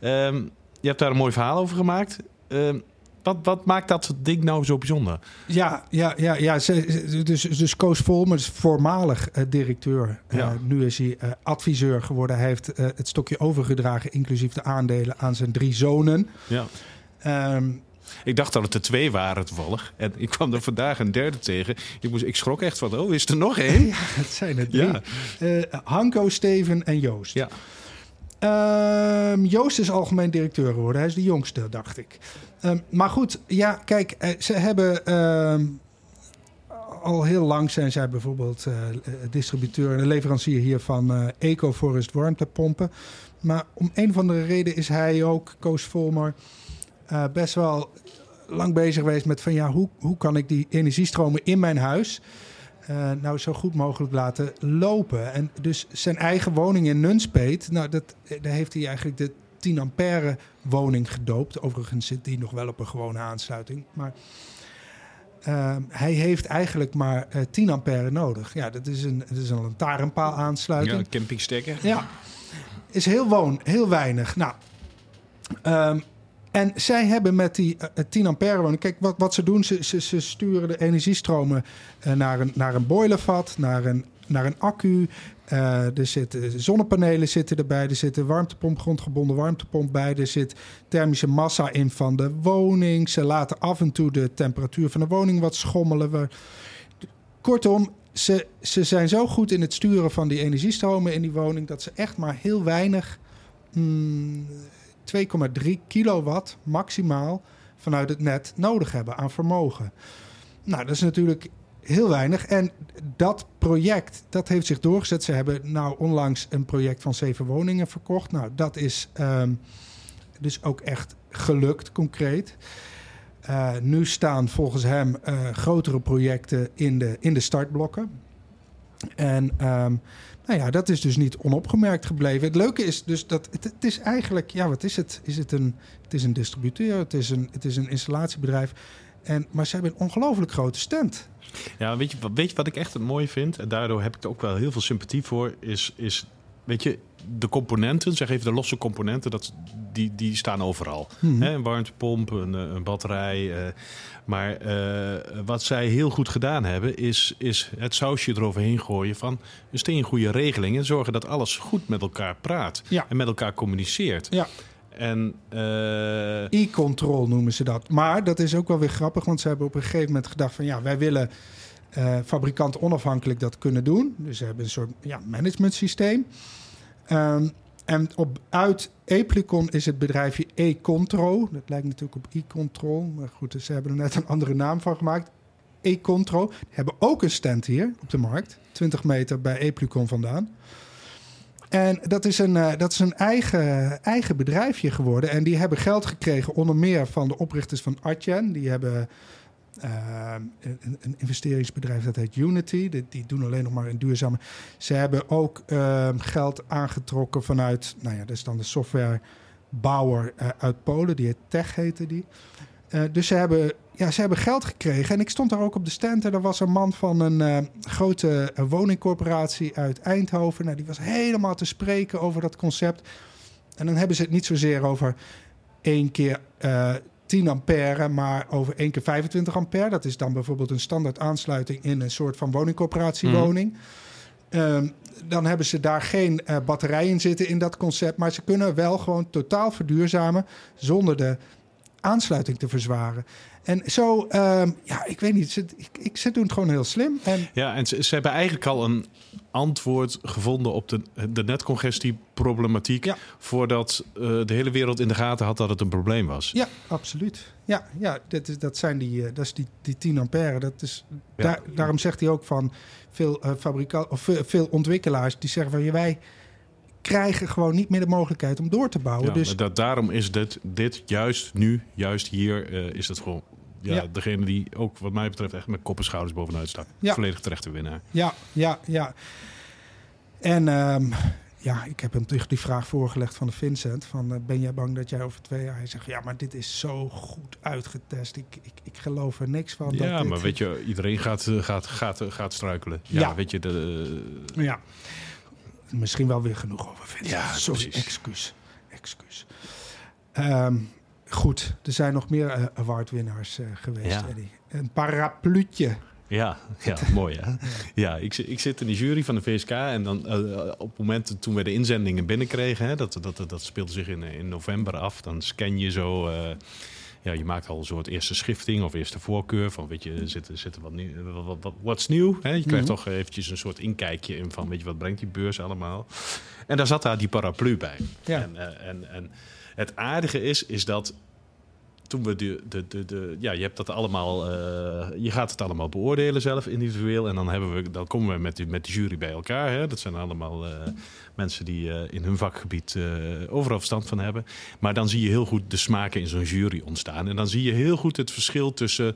Ehm, je hebt daar een mooi verhaal over gemaakt. Ehm, wat, wat maakt dat ding nou zo bijzonder? Ja, ja, ja, ja. dus, dus Koos Volmer is voormalig eh, directeur. Eh, nu is hij eh, adviseur geworden. Hij heeft het stokje overgedragen, inclusief de aandelen, aan zijn drie zonen. Ja. Ehm, Ik dacht dat het er twee waren toevallig. En ik kwam er vandaag een derde tegen. Ik, moest, ik schrok echt van, oh, is er nog één? <laughs> ja, het zijn er drie. Ja. Hanko, Steven en Joost. Ja. Ehm, Joost is algemeen directeur geworden. Hij is de jongste, dacht ik. Ehm, maar goed, ja, kijk, eh, ze hebben ehm, al heel lang zijn zij bijvoorbeeld eh, distributeur en leverancier hier van eh EcoForest warmtepompen. Maar om een of andere reden is hij ook, Koos Volmer, eh, best wel lang bezig geweest met van ja, hoe, hoe kan ik die energiestromen in mijn huis eh, nou zo goed mogelijk laten lopen. En dus zijn eigen woning in Nunspeet, nou, dat, eh, daar heeft hij eigenlijk de 10 ampère woning gedoopt. Overigens zit die nog wel op een gewone aansluiting. Maar eh, hij heeft eigenlijk maar eh 10 ampère nodig. Ja, dat is een, dat is een lantaarnpaal aansluiting. Ja, campingstekker. Ja, is heel woon, heel weinig. Nou, ehm, en zij hebben met die eh, 10 ampère woning... Kijk, wat, wat ze doen, ze, ze, sturen de energiestromen eh, naar, een, naar een boilervat, naar een, naar een accu. Eh, er zitten zonnepanelen zitten erbij, er zit een warmtepomp, grondgebonden warmtepomp bij. Er zit thermische massa in van de woning. Ze laten af en toe de temperatuur van de woning wat schommelen. We- Kortom, ze, ze zijn zo goed in het sturen van die energiestromen in die woning dat ze echt maar heel weinig, mm, 2,3 kilowatt maximaal vanuit het net nodig hebben aan vermogen. Nou, dat is natuurlijk heel weinig. En dat project, dat heeft zich doorgezet. Ze hebben nou onlangs een project van zeven woningen verkocht. Nou, dat is ehm, dus ook echt gelukt, concreet. Eh, nu staan volgens hem eh, grotere projecten in de, in de startblokken. En ehm, nou ja, dat is dus niet onopgemerkt gebleven. Het leuke is dus dat het, is eigenlijk, ja, wat is het? Is het een, het is een distributeur, het is een, het is een installatiebedrijf. En, maar ze hebben een ongelooflijk grote stand. Ja, weet je, weet je wat ik echt het mooi vind? En daardoor heb ik er ook wel heel veel sympathie voor. Is, is weet je, de componenten, zeg even de losse componenten, dat, die, die staan overal. Hè, een warmtepomp, een, eh, een batterij. eh, maar eh, wat zij heel goed gedaan hebben, is, is het sausje eroverheen gooien van een steen goede regeling. En zorgen dat alles goed met elkaar praat Ja. en met elkaar communiceert. Ja. En E-control noemen ze dat. Maar dat is ook wel weer grappig, want ze hebben op een gegeven moment gedacht van ja, wij willen fabrikant onafhankelijk dat kunnen doen. Dus ze hebben een soort ja, management systeem. Ehm, en op, uit Eplicon is het bedrijfje E-Contro. Dat lijkt natuurlijk op e-control. Maar goed, ze hebben er net een andere naam van gemaakt. E-Contro. Die hebben ook een stand hier op de markt. 20 meter bij Eplicon vandaan. En dat is een, uh, dat is een eigen, eigen bedrijfje geworden. En die hebben geld gekregen, onder meer van de oprichters van Adyen. Die hebben uh, een, een, investeringsbedrijf dat heet Unity. Die, die, doen alleen nog maar in duurzame. Ze hebben ook uh, geld aangetrokken vanuit, nou ja, dat dan de softwarebouwer uh, uit Polen. Die heet Tech heette die. dus ze hebben, ja, ze hebben geld gekregen. En ik stond daar ook op de stand. En er was een man van een grote woningcorporatie uit Eindhoven. Nou, die was helemaal te spreken over dat concept. En dan hebben ze het niet zozeer over één keer 10 ampère, maar over 1 keer 25 ampère. Dat is dan bijvoorbeeld een standaard aansluiting in een soort van woningcorporatiewoning. Mm. Um, dan hebben ze daar geen uh, batterij in zitten in dat concept. Maar ze kunnen wel gewoon totaal verduurzamen zonder de aansluiting te verzwaren. En zo, um, ja, ik weet niet. Ze, ik, ik, ze doen het gewoon heel slim. En... Ja, en ze, ze, hebben eigenlijk al een antwoord gevonden op de, de netcongestieproblematiek. Ja. Voordat uh, de hele wereld in de gaten had dat het een probleem was. Ja, absoluut. Ja, ja dat, is, dat zijn die, uh, dat is die, die 10 ampère. Dat is, ja. daar, daarom zegt hij ook van veel, uh, fabrika- of veel ontwikkelaars die zeggen van wij krijgen gewoon niet meer de mogelijkheid om door te bouwen. Ja, dus dat, daarom is dit, dit juist nu, juist hier, uh, is het gewoon ja, ja, degene die ook wat mij betreft echt met kop en schouders bovenuit staat. Ja. Volledig terechte winnaar. Ja, ja, ja. En um, ja, ik heb hem terug die vraag voorgelegd van de Vincent. Van, uh, ben jij bang dat jij over twee jaar... Hij zegt, ja, maar dit is zo goed uitgetest. Ik, ik, ik geloof er niks van. Ja, dat maar dit... weet je, iedereen gaat, gaat, gaat, gaat struikelen. Ja, Ja. weet je, de, Ja. Misschien wel weer genoeg over. Ja, Sorry, precies. excuus. excuus. Ehm, goed, er zijn nog meer uh, awardwinnaars uh, geweest, Ja. Eddie. Een parapluutje. Ja, <laughs> ja mooi hè. Ja, ik, zit- ik zit in de jury van de VSK en dan eh, op het moment toen we de inzendingen binnenkregen, hè, dat, dat, dat speelde zich in, in november af, dan scan je zo, eh, ja, je maakt al een soort eerste schifting of eerste voorkeur van, weet je, zit, zit er wat nieuw, wat, wat, nieuw? Hè? Je krijgt Mhm. toch eventjes een soort inkijkje in van, weet je, wat brengt die beurs allemaal? En daar zat daar die paraplu bij. Ja. En, eh, en, en het aardige is, is dat we de, de, de, ja, je hebt dat allemaal, eh, je gaat het allemaal beoordelen zelf individueel en dan hebben we, dan komen we met met de jury bij elkaar. Hè? Dat zijn allemaal eh, mensen die eh, in hun vakgebied overal verstand van hebben. Maar dan zie je heel goed de smaken in zo'n jury ontstaan en dan zie je heel goed het verschil tussen.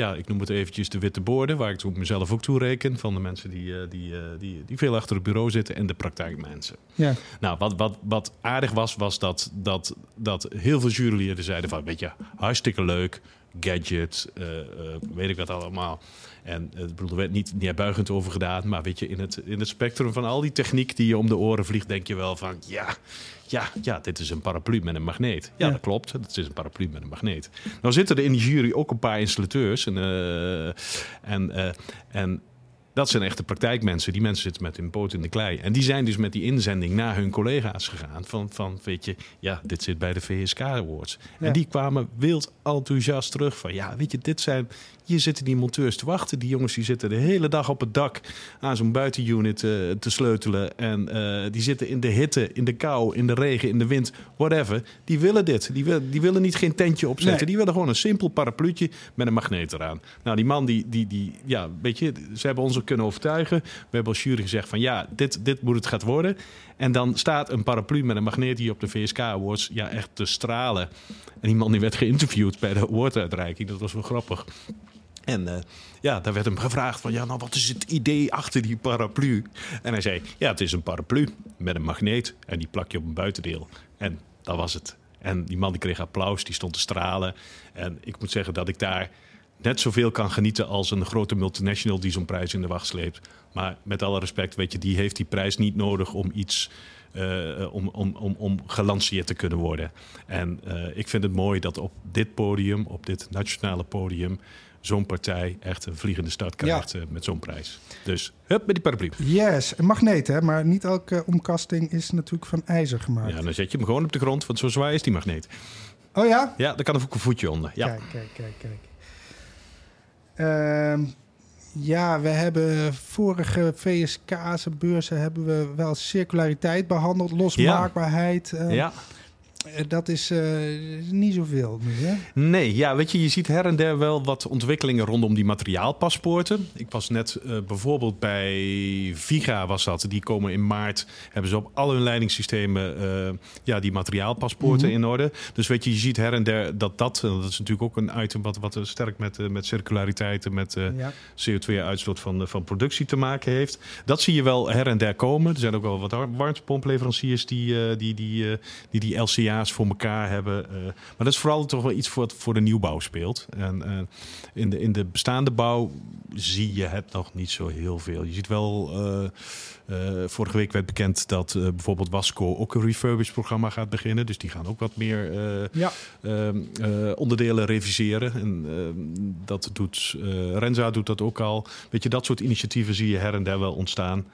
Ja, ik noem het eventjes de witte borden, waar ik toen mezelf ook toe reken. Van de mensen die, eh, die, eh, die, die veel achter het bureau zitten en de praktijkmensen. Ja. Nou, wat, wat, wat aardig was, was dat, dat, dat heel veel juryleden zeiden van... weet je, hartstikke leuk, gadget, eh, weet ik wat allemaal. En eh, ik bedoel, er werd niet neerbuigend over gedaan... maar weet je, in het, in het spectrum van al die techniek die je om de oren vliegt... denk je wel van, ja, ja, ja, dit is een paraplu met een magneet. Ja, Ja. dat klopt, het is een paraplu met een magneet. Nou zitten er in die jury ook een paar installateurs... en, eh, en, eh, en dat zijn echte praktijkmensen. Die mensen zitten met hun poot in de klei. En die zijn dus met die inzending naar hun collega's gegaan. Van, van weet je, ja, dit zit bij de VSK Awards. Ja. En die kwamen wild enthousiast terug van... ja, weet je, dit zijn... Hier zitten die monteurs te wachten. Die jongens die zitten de hele dag op het dak... aan zo'n buitenunit eh, te sleutelen. En eh, die zitten in de hitte, in de kou, in de regen, in de wind, whatever. Die willen dit. Die, wil, die willen niet geen tentje opzetten. Nee. Die willen gewoon een simpel parapluutje met een magneet eraan. Nou, die man, die, die, die, ja, weet je, ze hebben ons kunnen overtuigen. We hebben als jury gezegd van ja, dit, dit moet het gaat worden. En dan staat een paraplu met een magneet hier op de VSK Awards ja, echt te stralen. En die man die werd geïnterviewd bij de awarduitreiking. Dat was wel grappig. En eh, ja, daar werd hem gevraagd van, ja, nou, wat is het idee achter die paraplu? En hij zei, ja, het is een paraplu met een magneet en die plak je op een buitendeel. En dat was het. En die man die kreeg applaus, die stond te stralen. En ik moet zeggen dat ik daar net zoveel kan genieten als een grote multinational die zo'n prijs in de wacht sleept. Maar met alle respect, weet je, die heeft die prijs niet nodig om iets eh, om, om, om, om gelanceerd te kunnen worden. En eh, ik vind het mooi dat op dit podium, op dit nationale podium, zo'n partij echt een vliegende start krijgt met zo'n prijs. Dus hup met die paraplu. Yes, een magneet, hè? maar niet elke omkasting is natuurlijk van ijzer gemaakt. Ja, dan zet je hem gewoon op de grond, want zo zwaar is die magneet. Oh ja? Ja, daar kan er ook een voetje onder. Ja. Kijk, kijk, kijk, kijk. Ehm, Ja, we hebben vorige VSK's en beurzen hebben we wel circulariteit behandeld, losmaakbaarheid. eh, Ja. Eh, Dat is eh, niet zoveel hè? Nee, ja, weet je, je ziet her en der wel wat ontwikkelingen rondom die materiaalpaspoorten. Ik was net eh, bijvoorbeeld bij Viga was dat. Die komen in maart, hebben ze op al hun leidingssystemen ja, die materiaalpaspoorten Mhm. in orde. Dus weet je, je ziet her en der dat dat, en dat is natuurlijk ook een item wat, wat sterk met, met circulariteit en met eh, Ja. CO2-uitstoot van, van productie te maken heeft. Dat zie je wel her en der komen. Er zijn ook wel wat war- warmtepompleveranciers die die, die, eh, die, die LCA's voor elkaar hebben. eh. maar dat is vooral toch wel iets voor, wat voor de nieuwbouw speelt. En eh, in, de, in de bestaande bouw zie je het nog niet zo heel veel. Je ziet wel... eh, vorige week werd bekend dat bijvoorbeeld Wasco ook een refurbish programma gaat beginnen. Dus die gaan ook wat meer Ja. ehm, eh, onderdelen reviseren. En dat doet Renza doet dat ook al. Weet je, dat soort initiatieven zie je her en der wel ontstaan.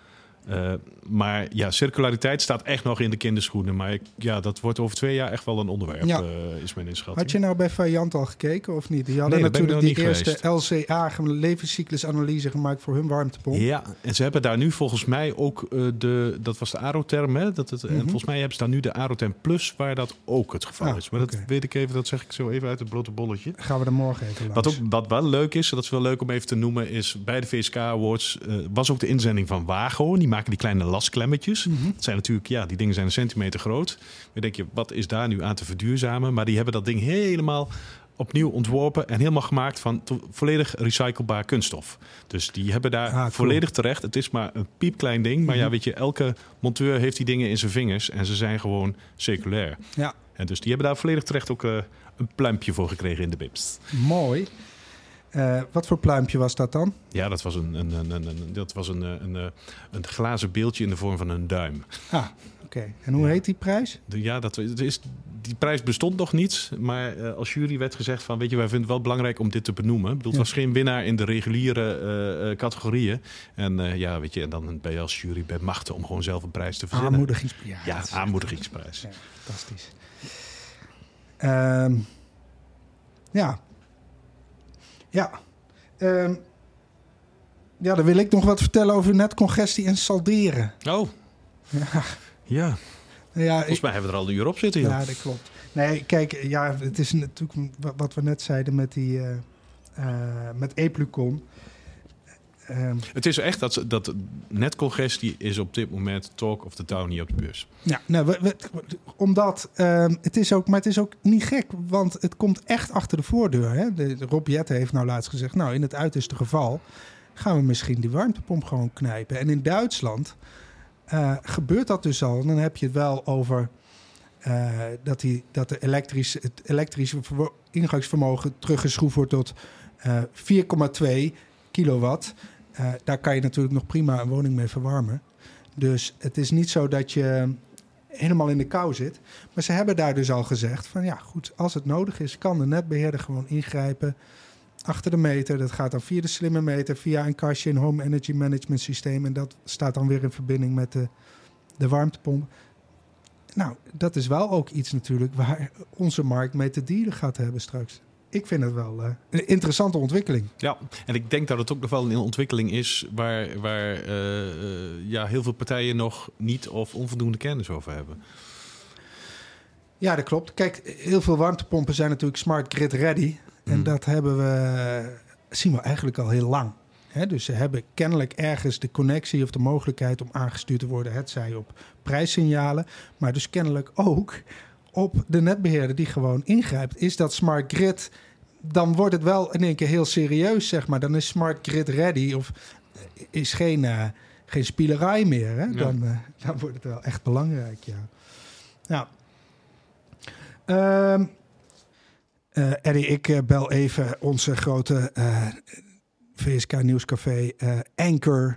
Eh, maar ja, circulariteit staat echt nog in de kinderschoenen. Maar ik, ja, dat wordt over twee jaar echt wel een onderwerp, Ja. eh, is mijn inschatting. Had je nou bij Variant al gekeken of niet? Die hadden Nee, natuurlijk die eerste LCA, gem- levenscyclusanalyse gemaakt voor hun warmtepomp. Ja, en ze hebben daar nu volgens mij ook eh, de, dat was de Aroterm, hè? Dat het, En Mhm. volgens mij hebben ze daar nu de Aroterm Plus, waar dat ook het geval Ah, is. Maar dat weet ik even, dat zeg ik zo even uit het blote bolletje. Gaan we er morgen even langs. Wat ook wat wel leuk is, dat is wel leuk om even te noemen, is bij de VSK Awards was ook de inzending van Wago. Die maken die kleine lasklemmetjes. Mhm. Dat zijn natuurlijk, ja, die dingen zijn een centimeter groot. Dan denk je, wat is daar nu aan te verduurzamen? Maar die hebben dat ding helemaal opnieuw ontworpen en helemaal gemaakt van volledig recyclebaar kunststof. Dus die hebben daar Ah, cool. volledig terecht. Het is maar een piepklein ding, maar ja, Mhm. weet je, elke monteur heeft die dingen in zijn vingers en ze zijn gewoon circulair. Ja, En dus die hebben daar volledig terecht ook eh, een pluimpje voor gekregen in de bips. mooi. Eh, wat voor pluimpje was dat dan? Ja, dat was een, een, een, een, dat was een, eh, een, eh, een glazen beeldje in de vorm van een duim. Ah, oké. En hoe Ja. heet die prijs? De- Ja, dat is, die prijs bestond nog niet. Maar als jury werd gezegd van... weet je, wij vinden het wel belangrijk om dit te benoemen. Ik bedoel, Ja. Het was geen winnaar in de reguliere categorieën. En ja, weet je, en dan ben je als jury bij machten om gewoon zelf een prijs te verzinnen. Aanmoedigingsprijs. Ja, aanmoedigingsprijs. Ja, fantastisch. Ehm, ja. Ja. Ehm, ja, dan wil ik nog wat vertellen over netcongestie en salderen. Oh, Ja, ja. ja, Volgens mij hebben we er al een uur op zitten. joh. ja dat klopt. Nee, kijk, ja, het is natuurlijk wa- wat we net zeiden met die eh, eh, met Eplucon. Ehm, Het is echt dat, dat netcongestie is op dit moment talk of the town hier op de beurs. Ja, nou, we, we- omdat ehm, het is ook, maar het is ook niet gek, want het komt echt achter de voordeur. Hè? De, de Rob Jette heeft nou laatst gezegd, nou in het uiterste geval gaan we misschien die warmtepomp gewoon knijpen. En in Duitsland eh, gebeurt dat dus al. En dan heb je het wel over eh, dat, die, dat de elektrisch, het elektrische ingangsvermogen teruggeschroefd wordt tot eh 4,2 kilowatt. Eh, daar kan je natuurlijk nog prima een woning mee verwarmen. Dus het is niet zo dat je helemaal in de kou zit. Maar ze hebben daar dus al gezegd van ja, goed, als het nodig is, kan de netbeheerder gewoon ingrijpen achter de meter. Dat gaat dan via de slimme meter, via een kastje, een home energy management systeem. En dat staat dan weer in verbinding met de, de warmtepomp. Nou, dat is wel ook iets natuurlijk waar onze markt mee te dealen gaat hebben straks. Ik vind het wel eh, een interessante ontwikkeling. Ja, en ik denk dat het ook nog wel een ontwikkeling is waar, waar eh, eh, ja, heel veel partijen nog niet of onvoldoende kennis over hebben. Ja, dat klopt. Kijk, heel veel warmtepompen zijn natuurlijk smart grid ready. En Mhm. dat hebben we, zien we eigenlijk al heel lang. Dus ze hebben kennelijk ergens de connectie of de mogelijkheid om aangestuurd te worden. Het zij op prijssignalen, maar dus kennelijk ook op de netbeheerder die gewoon ingrijpt. Is dat smart grid, dan wordt het wel in één keer heel serieus, zeg maar. Dan is smart grid ready of is geen, eh, geen spielerij meer. Hè? Ja. Dan, eh, <laughs> dan wordt het wel echt belangrijk, ja. Ja. Ehm eh, Eddie, ik bel even onze grote VSK Nieuwscafé anchor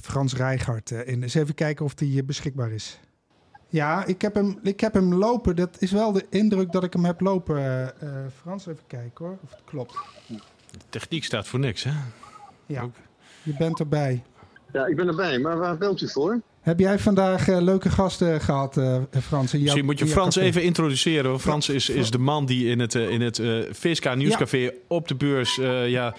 Frans Rijgaard in. Eens even kijken of die beschikbaar is. Ja, ik heb, hem, ik heb hem lopen. Dat is wel de indruk dat ik hem heb lopen. eh, eh, Frans, even kijken hoor, of het klopt. De techniek staat voor niks, hè? Ja, Ook. je bent erbij. Ja, ik ben erbij, maar waar belt u voor? Heb jij vandaag uh, leuke gasten gehad, uh, Frans? Misschien moet je Frans even introduceren. Frans is, is de man die in het, uh, in het VSK Nieuwscafé ja. op de beurs... ja,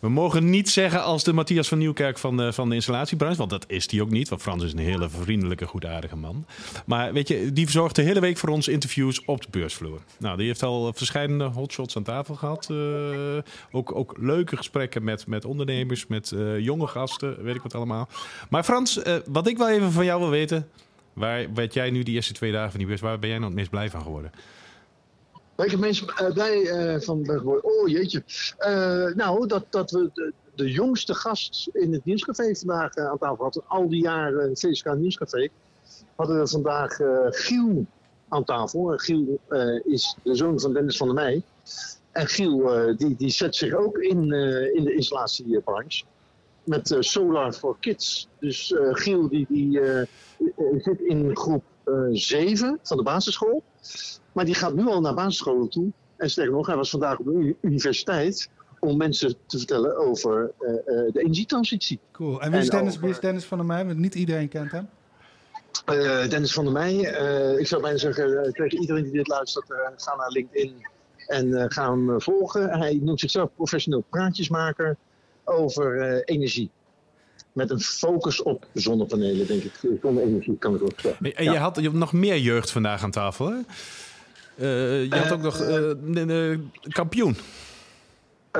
we mogen niet zeggen als de Matthias van Nieuwkerk van, van de installatiebranche. Want dat is die ook niet. Want Frans is een hele vriendelijke, goedaardige man. Maar weet je, die verzorgt de hele week voor ons interviews op de beursvloer. Nou, die heeft al verschillende hotshots aan tafel gehad. ook, ook leuke gesprekken met, met ondernemers, met jonge gasten, weet ik wat allemaal. Maar Frans wat ik wel even van jou wil weten. Waar werd jij nu die eerste twee dagen van die bus, waar ben jij nou het meest blij van geworden? Waar ik het meest uh, blij uh, van ben geworden? Oh jeetje. Uh, nou, dat, dat we de, de, jongste gast in het Nieuwscafé vandaag aan tafel hadden. Al die jaren VSK Nieuwscafé. Hadden we vandaag Giel aan tafel. Giel is de zoon van Dennis van der Meij. En Giel die, die zet zich ook in, in de installatiebranche met uh, Solar for Kids. Dus uh, Giel die, die uh, zit in groep 7 van de basisschool. Maar die gaat nu al naar basisscholen toe. En sterker nog, hij was vandaag op de universiteit om mensen te vertellen over de energietransitie. Cool. En wie is, Dennis, wie is Dennis van der Meij? Want niet iedereen kent hem. Dennis van der Meij. ik zou bijna zeggen tegen iedereen die dit luistert, ga naar LinkedIn en ga hem volgen. Hij noemt zichzelf professioneel praatjesmaker over uh, energie. Met een focus op zonnepanelen, denk ik. Zonne-energie kan ik ook zeggen. En je, had, je had nog meer jeugd vandaag aan tafel, hè? Uh, je had ook nog uh, kampioen.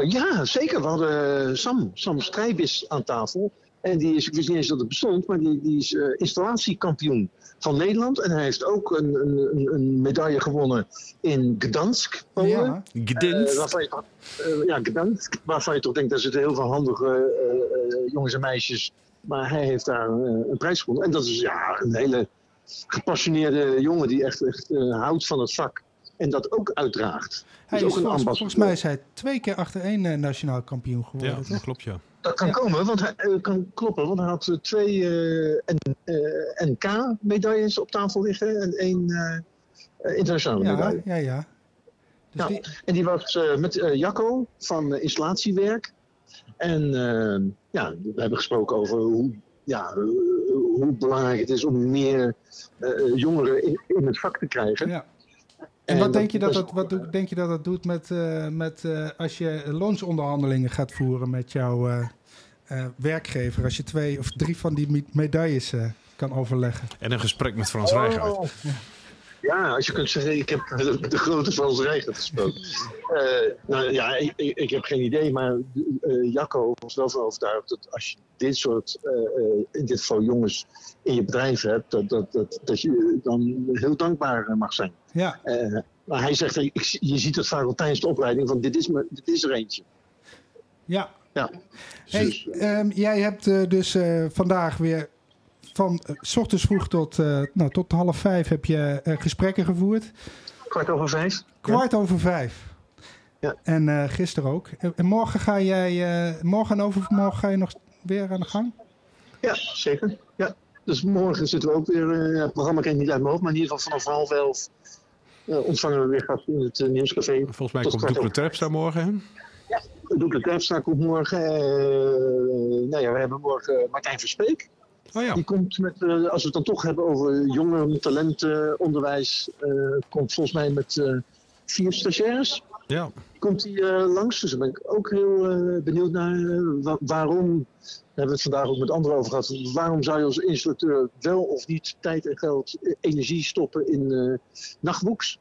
ja, zeker. We hadden Sam, Sam Strijbis aan tafel. En die is, ik wist niet eens dat het bestond, maar die, die is uh, installatiekampioen van Nederland. En hij heeft ook een, een, een medaille gewonnen in Gdansk, Polen. Ja, Gdansk. Uh, waarvan je, uh, ja, Gdansk. Waarvan je toch denkt, daar zitten heel veel handige jongens en meisjes. Maar hij heeft daar een prijs gewonnen. En dat is ja, een hele gepassioneerde jongen die echt, echt houdt van het vak. En dat ook uitdraagt. Hij is, ook volgens, volgens, mij is hij twee keer achtereen nationaal kampioen geworden. Ja, dat klopt ja. Dat kan komen, want hij uh, kan kloppen, want hij had eh, twee uh, NK-medailles op tafel liggen en één internationale ja, medaille. Ja, ja. Dus ja die... En die was met Jacco van installatiewerk. En ja, we hebben gesproken over hoe, ja, hoe belangrijk het is om meer jongeren in, in, het vak te krijgen. Ja. En, wat, denk, je dat dat, wat denk je dat dat doet met, uh, met uh, als je loonsonderhandelingen gaat voeren met jouw uh, werkgever? Als je twee of drie van die medailles kan overleggen. En een gesprek met Frans oh. Rijgaard. Ja, als je kunt zeggen, ik heb de, de grote Frans Rijgaard gesproken. <laughs> nou ja, ik, ik, heb geen idee, maar Jacco was wel van overtuigd dat als je dit soort, in dit geval jongens, in je bedrijf hebt, dat, dat, dat, dat je dan heel dankbaar mag zijn. Ja. Uh, maar hij zegt, je ziet het vaak al tijdens de opleiding, van dit is, me, dit is er eentje. Ja. ja. Hey, dus- um, jij hebt uh, dus uh, vandaag weer van s ochtends vroeg tot, nou, tot half vijf heb je gesprekken gevoerd. Kwart over vijf. Kwart ja. over vijf. Ja. En gisteren ook. En morgen ga jij, morgen en overmorgen ga je nog weer aan de gang? Ja, zeker. Ja. Dus morgen zitten we ook weer, uh, het programma ken ik niet uit mijn hoofd, maar in ieder geval vanaf half elf uh, ontvangen we weer gasten in het uh, nieuwscafé. Volgens mij komt Doekle Terpstra morgen. Ja, Doekle Terpstra komt morgen. nou ja, we hebben morgen Martijn Verspeek. Oh ja. Die komt met, als we het dan toch hebben over jongeren, talentenonderwijs, komt volgens mij met vier stagiaires. Ja. Komt hij langs, dus daar ben ik ook heel benieuwd naar. waarom hebben we het vandaag ook met anderen over gehad. Waarom zou je als instructeur wel of niet tijd en geld, eh, energie stoppen in nachtboeks?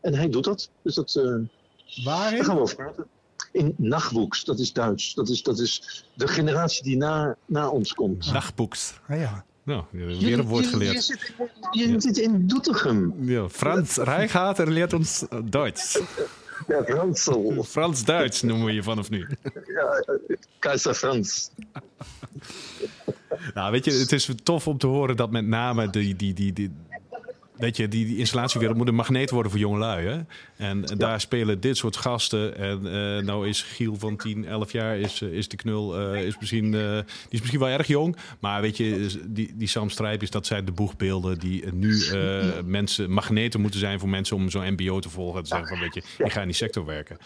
En hij doet dat. Dus dat. Waarin? Daar gaan we over praten. In nachtboeks, dat is Duits. Dat is, dat is de generatie die na, na ons komt. Nachtboeks. Ah, ja. Nou, weer een woord geleerd. Je, zit, je ja. zit in Doetinchem. Ja, Frans Rijgaard leert ons Duits. Ja, Frans. Frans-Duits noemen we je vanaf nu. Ja, Keizer Frans. nou, weet je, het is tof om te horen dat met name die, die, die, die Weet je, die, die installatiewereld moet een magneet worden voor jongelui. Hè? En, daar spelen dit soort gasten. En uh, nou is Giel van 10, 11 jaar, is, uh, is de knul, uh, is misschien, die is misschien wel erg jong. Maar weet je, die, die Sam Strijpjes, dat zijn de boegbeelden die nu mensen, magneten moeten zijn voor mensen om zo'n MBO te volgen. Te zeggen van, weet je, ik ga in die sector werken.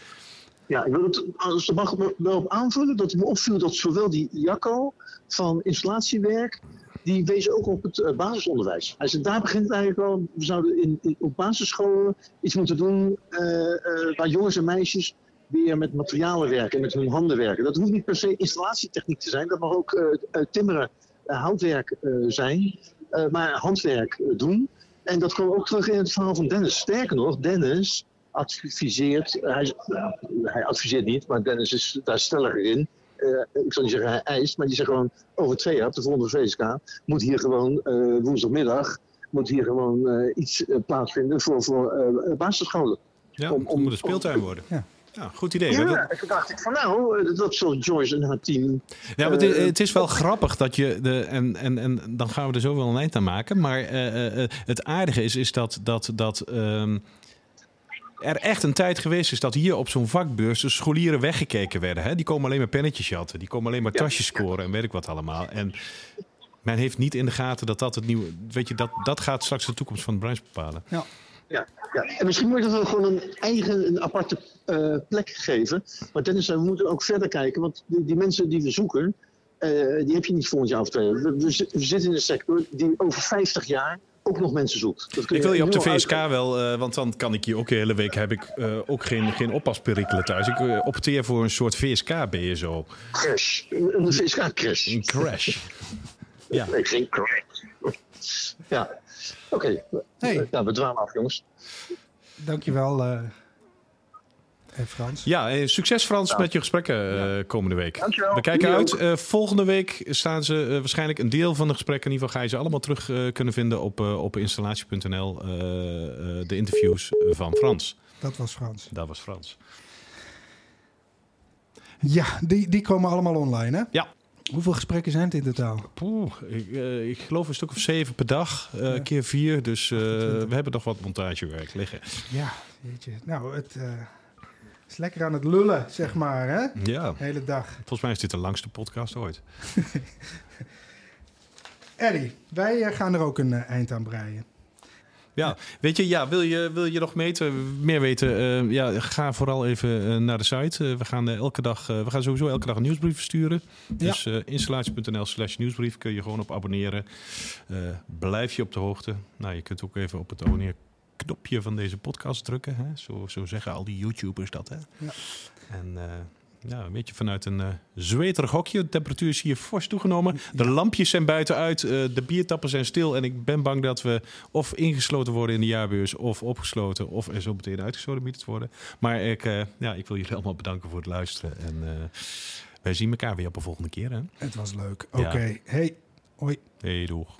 Ja, ik wil het, als mag wel op aanvullen, dat het me opviel dat zowel die Jacco van installatiewerk die wees ook op het eh, basisonderwijs. Daar begint het eigenlijk al. We zouden in, op basisscholen iets moeten doen eh, eh, waar jongens en meisjes weer met materialen werken en met hun handen werken. Dat hoeft niet per se installatietechniek te zijn. Dat mag ook timmeren, houtwerk zijn, maar handwerk doen. En dat kwam ook terug in het verhaal van Dennis. Sterker nog, Dennis adviseert, hij, hij adviseert niet, maar Dennis is daar stelliger in. Eh, ik zal niet zeggen hij eist, maar die zegt gewoon over twee jaar, op de volgende VSK, moet hier gewoon eh, woensdagmiddag moet hier gewoon eh, iets plaatsvinden voor, voor eh, basisscholen. Ja, Om- om- moet een speeltuin worden. Ja. Ja, goed idee. Ja, Dat- en toen dacht ik van nou, dat zal Joyce en haar team. Ja, maar het, het is wel grappig dat je de. En, en, en dan gaan we er zo wel een eind aan maken. Maar eh, eh, eh, het aardige is, is dat. dat, dat ehm, er echt een tijd geweest is dat hier op zo'n vakbeurs de scholieren weggekeken werden. Hè? Die komen alleen maar pennetjes jatten. Die komen alleen maar Ja. tasjes scoren en weet ik wat allemaal. En men heeft niet in de gaten dat dat het nieuwe... Weet je, dat, dat gaat straks de toekomst van de branche bepalen. Ja, ja. En misschien moet je dat wel gewoon een eigen, een aparte eh, plek geven. Maar Dennis, we moeten ook verder kijken. Want die, die mensen die we zoeken, eh, die heb je niet volgend jaar of twee. We, we, we zitten in een sector die over 50 jaar ook nog mensen zoekt. Dat kun Ik wil je op de VSK wel, eh, want dan kan ik hier ook de hele week heb ik eh, ook geen, geen oppasperikelen thuis. Ik eh, opteer voor een soort VSK-BSO. Crash. Een, een VSK-crash. Een crash. <laughs> Ja. Nee, geen crash. Ja, oké. Hey. Nou, we dwalen af, jongens. Dankjewel, eh eh, Frans. Ja, eh, succes Frans met je gesprekken eh, komende week. Dankjewel. We kijken Jullie uit. Eh, volgende week staan ze eh, waarschijnlijk een deel van de gesprekken. In ieder geval ga je ze allemaal terug eh, kunnen vinden op, eh, op installatie.nl. eh, eh, de interviews van Frans. Dat was Frans. Dat was Frans. Ja, die, die komen allemaal online, hè? Ja. Hoeveel gesprekken zijn het in totaal? Poeh, ik, eh, ik geloof een stuk of zeven per dag. eh, keer vier. Dus eh, we hebben nog wat montagewerk liggen. Ja, jeetje. Nou, het eh, is lekker aan het lullen, zeg maar, hè? Ja, De hele dag. volgens mij is dit de langste podcast ooit. <laughs> Eddie, wij eh, gaan er ook een eh, eind aan breien. Ja, weet je, ja, wil, je, wil je nog meten, meer weten? eh, ja, ga vooral even naar de site. We, gaan, elke dag, we gaan sowieso elke dag een nieuwsbrief versturen. Dus eh installatie.nl slash nieuwsbrief kun je gewoon op abonneren. Blijf je op de hoogte. Nou, je kunt ook even op het abonneer knopje van deze podcast drukken. Hè? Zo, zo zeggen al die YouTubers dat. Hè? Ja. En ja, een beetje vanuit een eh zweterig hokje. De temperatuur is hier fors toegenomen. De lampjes zijn buiten uit. eh, de biertappen zijn stil. En ik ben bang dat we of ingesloten worden in de jaarbeurs... of opgesloten of er zo meteen uitgesloten te worden. Maar ik, ja, ik wil jullie allemaal bedanken voor het luisteren. En wij zien elkaar weer op een volgende keer. Hè? Het was leuk. Ja. Oké, hey, hoi. Hey, doeg.